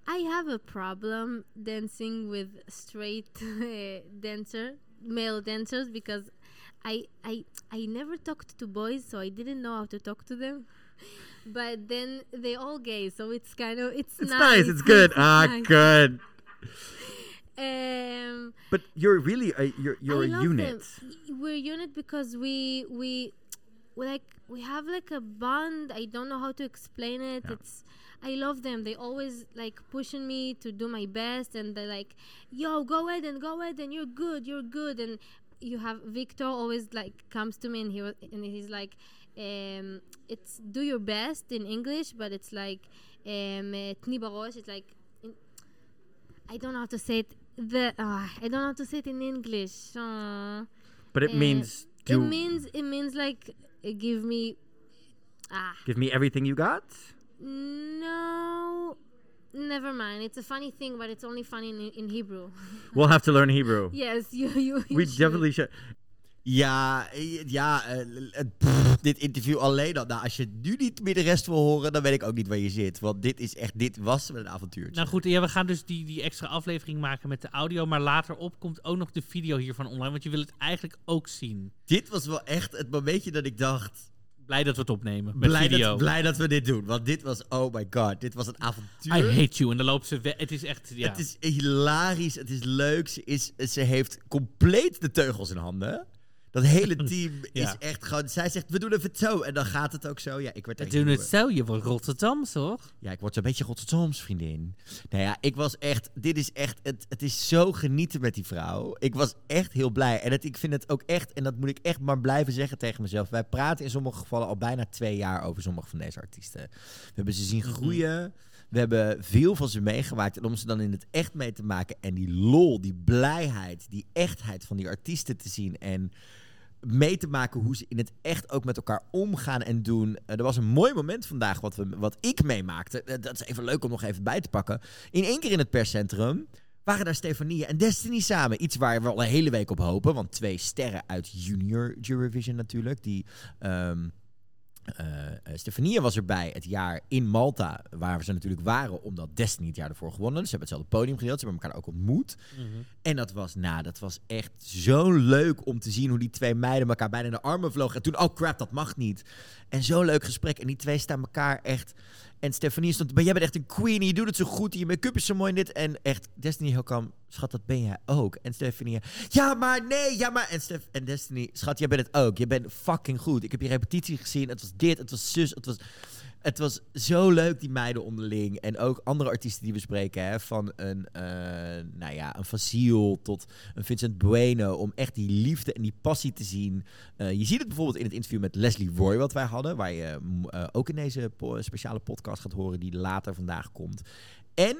I have a problem dancing with straight uh, dancer, male dancers, because I I I never talked to boys, so I didn't know how to talk to them. But then they all gay, so it's kind of it's,
It's nice. It's good. Ah,
nice.
good.
Um,
But you're really a you're you're
I
a unit.
them. We're a unit because we we we like we have like a bond. I don't know how to explain it. It's I love them. They always like pushing me to do my best, and they're like, "Yo, go ahead and go ahead, and you're good, you're good." And you have Victor always like comes to me, and he and he's like, um, it's do your best in English, but it's like um, tni barosh. It's like I don't know how to say it. The uh, I don't know how to say it in English. Uh,
but it
uh,
means
it means it means like uh, give me ah.
give me everything you got.
No, never mind. It's a funny thing, but it's only funny in, in Hebrew.
we'll have to learn Hebrew.
yes, you. you, you
we
should.
definitely should.
Ja, eh, ja eh, pff, dit interview alleen al. Nou, als je nu niet meer de rest wil horen, dan weet ik ook niet waar je zit. Want dit is echt, dit was een avontuurtje.
Nou goed, ja, we gaan dus die, die extra aflevering maken met de audio. Maar later op komt ook nog de video hiervan online. Want je wil het eigenlijk ook zien.
Dit was wel echt het momentje dat ik dacht...
Blij dat we het opnemen met
Blij
video.
dat, blij dat we dit doen. Want dit was, oh my god, dit was een avontuur.
I hate you. En dan loopt ze weg. Het is echt, ja.
Het is hilarisch, het is leuk. Ze, is, ze heeft compleet de teugels in handen. Dat hele team
Ja.
is echt gewoon... Zij zegt, we doen even het zo. En dan gaat het ook zo. Ja, ik werd
We doen het zo. Je wordt Rotterdams, hoor.
Ja, ik word zo'n beetje Rotterdams, vriendin. Nou ja, ik was echt... Dit is echt... Het, het is zo genieten met die vrouw. Ik was echt heel blij. En het, ik vind het ook echt... En dat moet ik echt maar blijven zeggen tegen mezelf. Wij praten in sommige gevallen al bijna twee jaar over sommige van deze artiesten. We hebben ze zien groeien. We hebben veel van ze meegemaakt. En om ze dan in het echt mee te maken. En die lol, die blijheid, die echtheid van die artiesten te zien. En mee te maken hoe ze in het echt ook met elkaar omgaan en doen. Eh, er was een mooi moment vandaag wat, we, wat ik meemaakte. Eh, dat is even leuk om nog even bij te pakken. In één keer in het perscentrum waren daar Stefania en Destiny samen. Iets waar we al een hele week op hopen. Want twee sterren uit Junior Eurovision natuurlijk. Die... ehm, eh, Stefania was erbij het jaar in Malta, waar ze natuurlijk waren, omdat Destiny het jaar ervoor gewonnen. Dus ze hebben hetzelfde podium gedeeld, ze hebben elkaar ook ontmoet. En dat was, nou, dat was echt zo leuk om te zien hoe die twee meiden elkaar bijna in de armen vlogen. En toen, oh crap, dat mag niet. En zo'n leuk gesprek. En die twee staan elkaar echt... En Stefanie stond... Maar jij bent echt een queen. Je doet het zo goed. Je make-up is zo mooi en dit. En echt, Destiny heel kalm. Schat, dat ben jij ook. En Stefanie... Ja, maar nee. Ja, maar... En, en Destiny... Schat, jij bent het ook. Je bent fucking goed. Ik heb je repetitie gezien. Het was dit. Het was zus. Het was... Het was zo leuk, die meiden onderling. En ook andere artiesten die we spreken. Hè, van een, eh, nou ja, een Fasiel tot een Vincent Bueno. Om echt die liefde en die passie te zien. Eh, je ziet het bijvoorbeeld in het interview met Leslie Roy wat wij hadden. Waar je mm, eh, ook in deze po- speciale podcast gaat horen die later vandaag komt. En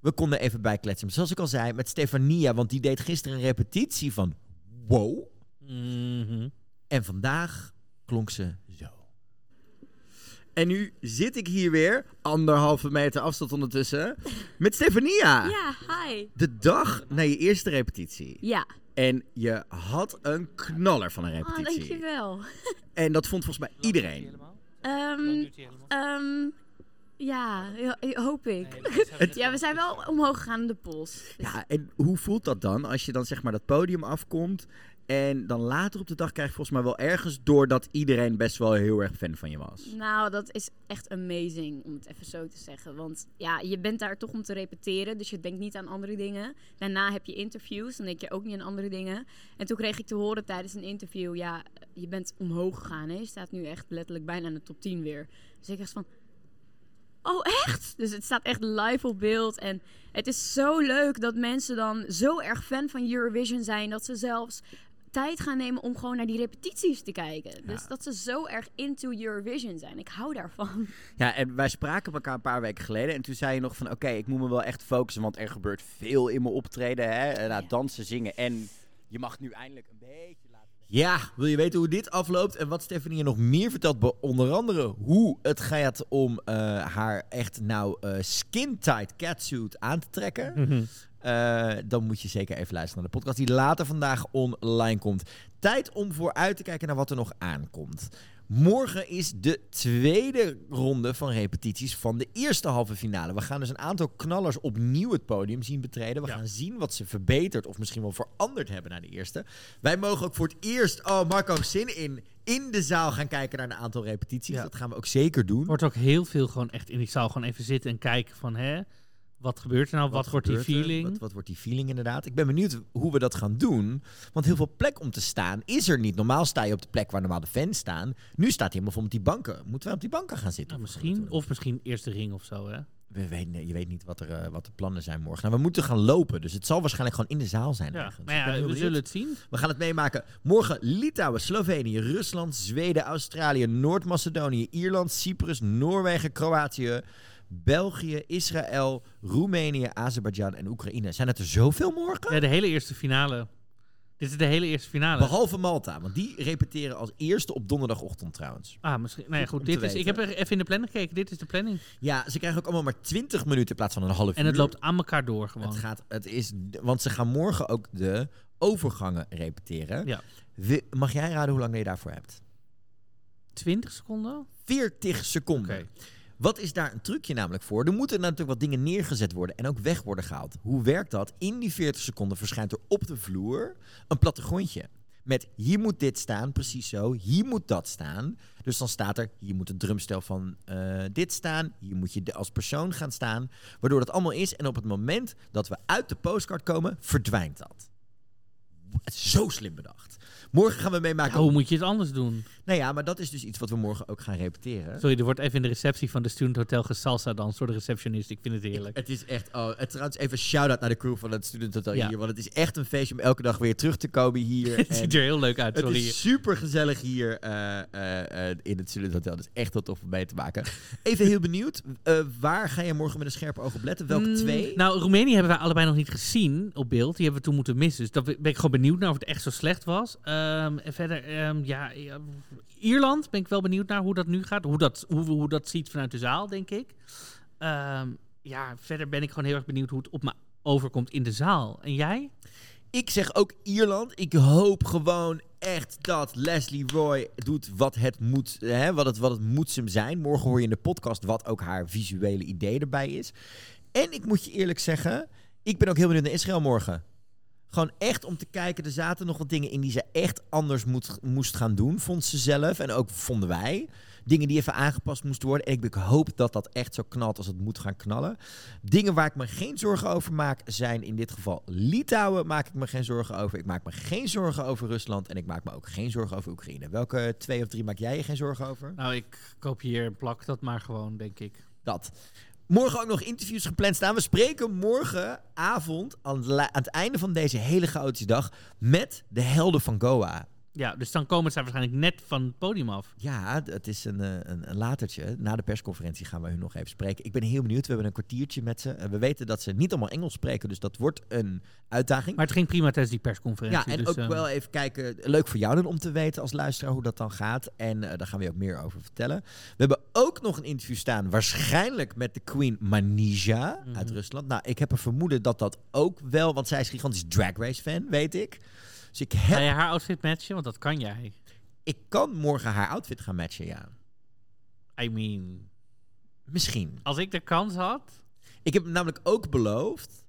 we konden even bijkletsen. Zoals ik al zei, met Stefania. Want die deed gisteren een repetitie van wow. En vandaag klonk ze. En nu zit ik hier weer, anderhalve meter afstand ondertussen, met Stefania.
Ja, hi.
De dag na je eerste repetitie.
Ja.
En je had een knaller van een
Oh,
repetitie.
dankjewel.
En dat vond volgens mij iedereen.
Ehm ehm ja, ja, hoop ik. ja, we zijn wel omhoog gegaan in de pols.
Ja, en hoe voelt dat dan als je dan zeg maar dat podium afkomt en dan later op de dag krijg je volgens mij wel ergens door dat iedereen best wel heel erg fan van je was.
Nou, dat is echt amazing, om het even zo te zeggen. Want ja, je bent daar toch om te repeteren, dus je denkt niet aan andere dingen. Daarna heb je interviews, dan denk je ook niet aan andere dingen. En toen kreeg ik te horen tijdens een interview, ja, je bent omhoog gegaan. Hè? Je staat nu echt letterlijk bijna in de top 10 weer. Dus ik dacht van, Oh, echt? Dus het staat echt live op beeld. En het is zo leuk dat mensen dan zo erg fan van Eurovision zijn... dat ze zelfs tijd gaan nemen om gewoon naar die repetities te kijken. Dus dat ze zo erg into Eurovision zijn. Ik hou daarvan.
Ja, en wij spraken elkaar een paar weken geleden. En toen zei je nog van, oké, ik moet me wel echt focussen. Want er gebeurt veel in mijn optreden. Hè? Eh, Nou, dansen, zingen. En je mag nu eindelijk een beetje laten... Ja, wil je weten hoe dit afloopt? En wat Stephanie je nog meer vertelt? Onder andere hoe het gaat om eh, haar echt nou eh, skin-tight catsuit aan te trekken.
Mhm.
Eh, dan moet je zeker even luisteren naar de podcast die later vandaag online komt. Tijd om vooruit te kijken naar wat er nog aankomt. Morgen is de tweede ronde van repetities van de eerste halve finale. We gaan dus een aantal knallers opnieuw het podium zien betreden. We gaan zien wat ze verbeterd of misschien wel veranderd hebben naar de eerste. Wij mogen ook voor het eerst, oh Marco, zin in, in de zaal gaan kijken naar een aantal repetities. Dat gaan we ook zeker doen.
Wordt ook heel veel gewoon echt in die zaal gewoon even zitten en kijken van hè, wat gebeurt er nou? Wat, wordt die feeling?
Wat, wat wordt die feeling inderdaad? Ik ben benieuwd hoe we dat gaan doen. Want heel veel plek om te staan is er niet. Normaal sta je op de plek waar normaal de fans staan. Nu staat hij bijvoorbeeld op die banken. Moeten wij op die banken gaan zitten?
Nou, misschien. Of misschien eerste ring of zo, hè?
We weten, je weet niet wat, er, eh, wat de plannen zijn morgen. Nou, we moeten gaan lopen. Dus het zal waarschijnlijk gewoon in de zaal zijn.
Ja,
ergens.
maar ja, we zullen het zien.
We gaan het meemaken. Morgen Litouwen, Slovenië, Rusland, Zweden, Australië, Noord-Macedonië, Ierland, Cyprus, Noorwegen, Kroatië, België, Israël, Roemenië, Azerbeidzjan en Oekraïne. Zijn het er zoveel morgen?
Ja, de hele eerste finale. Dit is de hele eerste finale.
Behalve Malta, want die repeteren als eerste op donderdagochtend trouwens.
Ah, misschien. Nou ja, goed. Dit is, ik heb er even in de planning gekeken. Dit is de planning.
Ja, ze krijgen ook allemaal maar 20 minuten in plaats van een half uur.
En het loopt aan elkaar door gewoon.
Het gaat, het is, want ze gaan morgen ook de overgangen repeteren.
Ja.
Mag jij raden hoe lang je daarvoor hebt?
20 seconden?
40 seconden. Wat is daar een trucje namelijk voor? Er moeten natuurlijk wat dingen neergezet worden en ook weg worden gehaald. Hoe werkt dat? In die 40 seconden verschijnt er op de vloer een plattegrondje. Met hier moet dit staan, precies zo. Hier moet dat staan. Dus dan staat er, hier moet een drumstel van eh, dit staan. Hier moet je als persoon gaan staan. Waardoor dat allemaal is. En op het moment dat we uit de postcard komen, verdwijnt dat. Het zo slim bedacht. Morgen gaan we meemaken.
Ja, hoe moet je het anders doen?
Nou ja, maar dat is dus iets wat we morgen ook gaan repeteren.
Sorry, er wordt even in de receptie van de Student Hotel gesalsa dans door de receptionist. Ik vind het heerlijk.
Het is echt, oh, het, trouwens even shout-out naar de crew van het Student Hotel
Ja.
hier. Want het is echt een feestje om elke dag weer terug te komen hier.
Het ziet er heel leuk uit,
Het
sorry.
is super gezellig hier eh, eh, eh, in het Student Hotel. Dus echt wat tof om mee te maken. Even heel benieuwd, waar ga je morgen met een scherp oog op letten? Welke
Mm,
twee?
Nou, Roemenië hebben wij allebei nog niet gezien op beeld. Die hebben we toen moeten missen. Dus daar ben ik gewoon benieuwd naar of het echt zo slecht was. Ehm, en verder, ehm, ja, Ierland ben ik wel benieuwd naar hoe dat nu gaat. Hoe dat, hoe, hoe dat ziet vanuit de zaal, denk ik. Ehm, ja, verder ben ik gewoon heel erg benieuwd hoe het op me overkomt in de zaal. En jij?
Ik zeg ook Ierland. Ik hoop gewoon echt dat Leslie Roy doet wat het moet, hè, wat het, wat het moet zijn. Morgen hoor je in de podcast wat ook haar visuele idee erbij is. En ik moet je eerlijk zeggen, ik ben ook heel benieuwd naar Israël morgen. Gewoon echt om te kijken, er zaten nog wat dingen in die ze echt anders moet, moest gaan doen, vond ze zelf. En ook vonden wij. Dingen die even aangepast moesten worden. En ik, hoop dat dat echt zo knalt als het moet gaan knallen. Dingen waar ik me geen zorgen over maak zijn in dit geval Litouwen maak ik me geen zorgen over. Ik maak me geen zorgen over Rusland. En ik maak me ook geen zorgen over Oekraïne. Welke twee of drie maak jij je geen zorgen over?
Nou, ik kopieer en plak dat maar gewoon, denk ik.
Dat. Morgen ook nog interviews gepland staan. We spreken morgenavond aan het, einde van deze hele chaotische dag met de helden van Goa.
Ja, dus dan komen zij waarschijnlijk net van het podium af.
Ja, het is een, eh, een, een latertje. Na de persconferentie gaan we hun nog even spreken. Ik ben heel benieuwd. We hebben een kwartiertje met ze. En we weten dat ze niet allemaal Engels spreken, dus dat wordt een uitdaging.
Maar het ging prima tijdens die persconferentie.
Ja, en
dus,
ook
ehm,
wel even kijken. Leuk voor jou dan om te weten als luisteraar hoe dat dan gaat. En eh, daar gaan we je ook meer over vertellen. We hebben ook nog een interview staan, waarschijnlijk met de Queen Manija uit
Mhm.
Rusland. Nou, ik heb een vermoeden dat dat ook wel, want zij is gigantisch Drag Race fan, weet ik. Dus ik heb...
Ga je haar outfit matchen? Want dat kan jij.
Ik kan morgen haar outfit gaan matchen, ja.
I mean...
Misschien.
Als ik de kans had...
Ik heb hem namelijk ook beloofd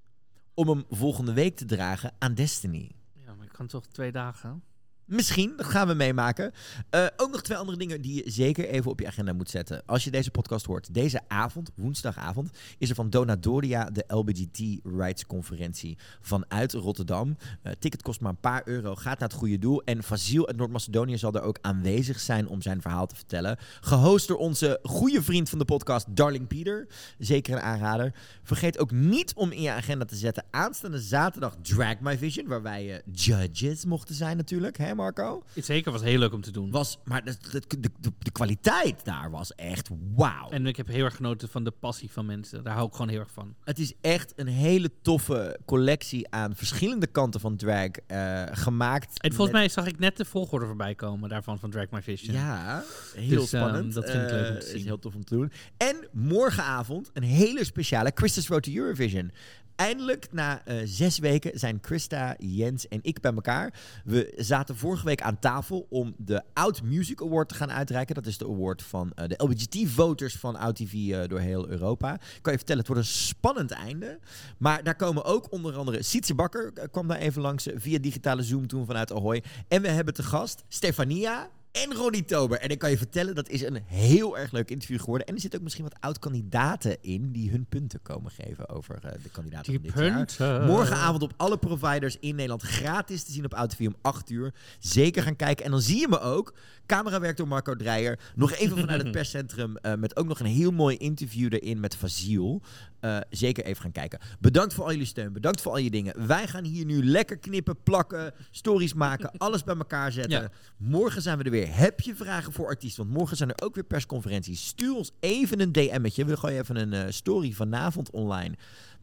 om hem volgende week te dragen aan Destiny.
Ja, maar ik kan toch twee dagen?
Misschien, dat gaan we meemaken. Eh, ook nog twee andere dingen die je zeker even op je agenda moet zetten. Als je deze podcast hoort, deze avond, woensdagavond, is er van Donadoria de LBGT Rights Conferentie vanuit Rotterdam. Eh ticket kost maar een paar euro, gaat naar het goede doel. En Vasil uit Noord-Macedonië zal er ook aanwezig zijn om zijn verhaal te vertellen. Gehost door onze goede vriend van de podcast, Darling Peter. Zeker een aanrader. Vergeet ook niet om in je agenda te zetten aanstaande zaterdag Drag My Vision, waar wij eh, judges mochten zijn natuurlijk, Marco?
Zeker, was heel leuk om te doen.
Was, maar de, de, de, de- de kwaliteit daar was echt wauw.
En ik heb heel erg genoten van de passie van mensen. Daar hou ik gewoon heel erg van.
Het is echt een hele toffe collectie aan verschillende kanten van drag eh, gemaakt.
En volgens
met-
mij zag ik net de volgorde voorbij komen daarvan van Drag My Vision.
Ja, heel
Dus, ehm,
spannend.
dat vind ik leuk om
Eh,
te
Is
zien.
heel tof om te doen. En morgenavond een hele speciale Christus Road to Eurovision. Eindelijk, na eh, zes weken, zijn Christa, Jens en ik bij elkaar. We zaten vorige week aan tafel om de Out Music Award te gaan uitreiken. Dat is de award van eh, de LBGT-voters van Out TV eh, door heel Europa. Ik kan je vertellen, het wordt een spannend einde. Maar daar komen ook onder andere Sietse Bakker, kwam daar even langs via digitale Zoom toen vanuit Ahoy. En we hebben te gast Stefania en Ronnie Tober. En ik kan je vertellen, dat is een heel erg leuk interview geworden. En er zitten ook misschien wat oud-kandidaten in die hun punten komen geven over eh, de kandidaten
Die
van dit
punten.
jaar. Morgenavond op alle providers in Nederland gratis te zien op AutoV om 8 uur. Zeker gaan kijken. En dan zie je me ook. Camerawerk door Marco Dreyer. Nog even vanuit het perscentrum eh, met ook nog een heel mooi interview erin met Vaziel. Eh, zeker even gaan kijken. Bedankt voor al jullie steun. Bedankt voor al je dingen. Wij gaan hier nu lekker knippen, plakken, stories maken, alles bij elkaar zetten.
Ja.
Morgen zijn we er weer. Heb je vragen voor artiesten? Want morgen zijn er ook weer persconferenties. Stuur ons even een DM'tje. We gooien even een eh, story vanavond online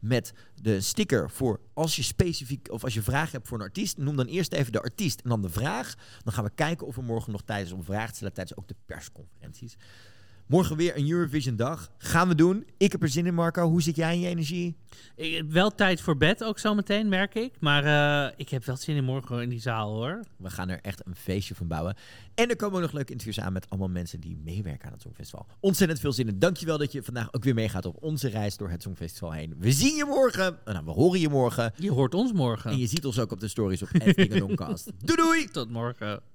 met de sticker voor als je specifiek of als je vragen hebt voor een artiest. Noem dan eerst even de artiest en dan de vraag. Dan gaan we kijken of er morgen nog tijd is om vragen te stellen tijdens ook de persconferenties. Morgen weer een Eurovision dag. Gaan we doen. Ik heb er zin in, Marco. Hoe zit jij in je energie?
Ik heb wel tijd voor bed ook zometeen, merk ik. Maar eh, ik heb wel zin in morgen in die zaal, hoor.
We gaan er echt een feestje van bouwen. En er komen ook nog leuke interviews aan met allemaal mensen die meewerken aan het Songfestival. Ontzettend veel zin in. Dankjewel dat je vandaag ook weer meegaat op onze reis door het Songfestival heen. We zien je morgen. Nou, we horen je morgen.
Je hoort ons morgen.
En je ziet ons ook op de stories op Doncast. Doei doei!
Tot morgen.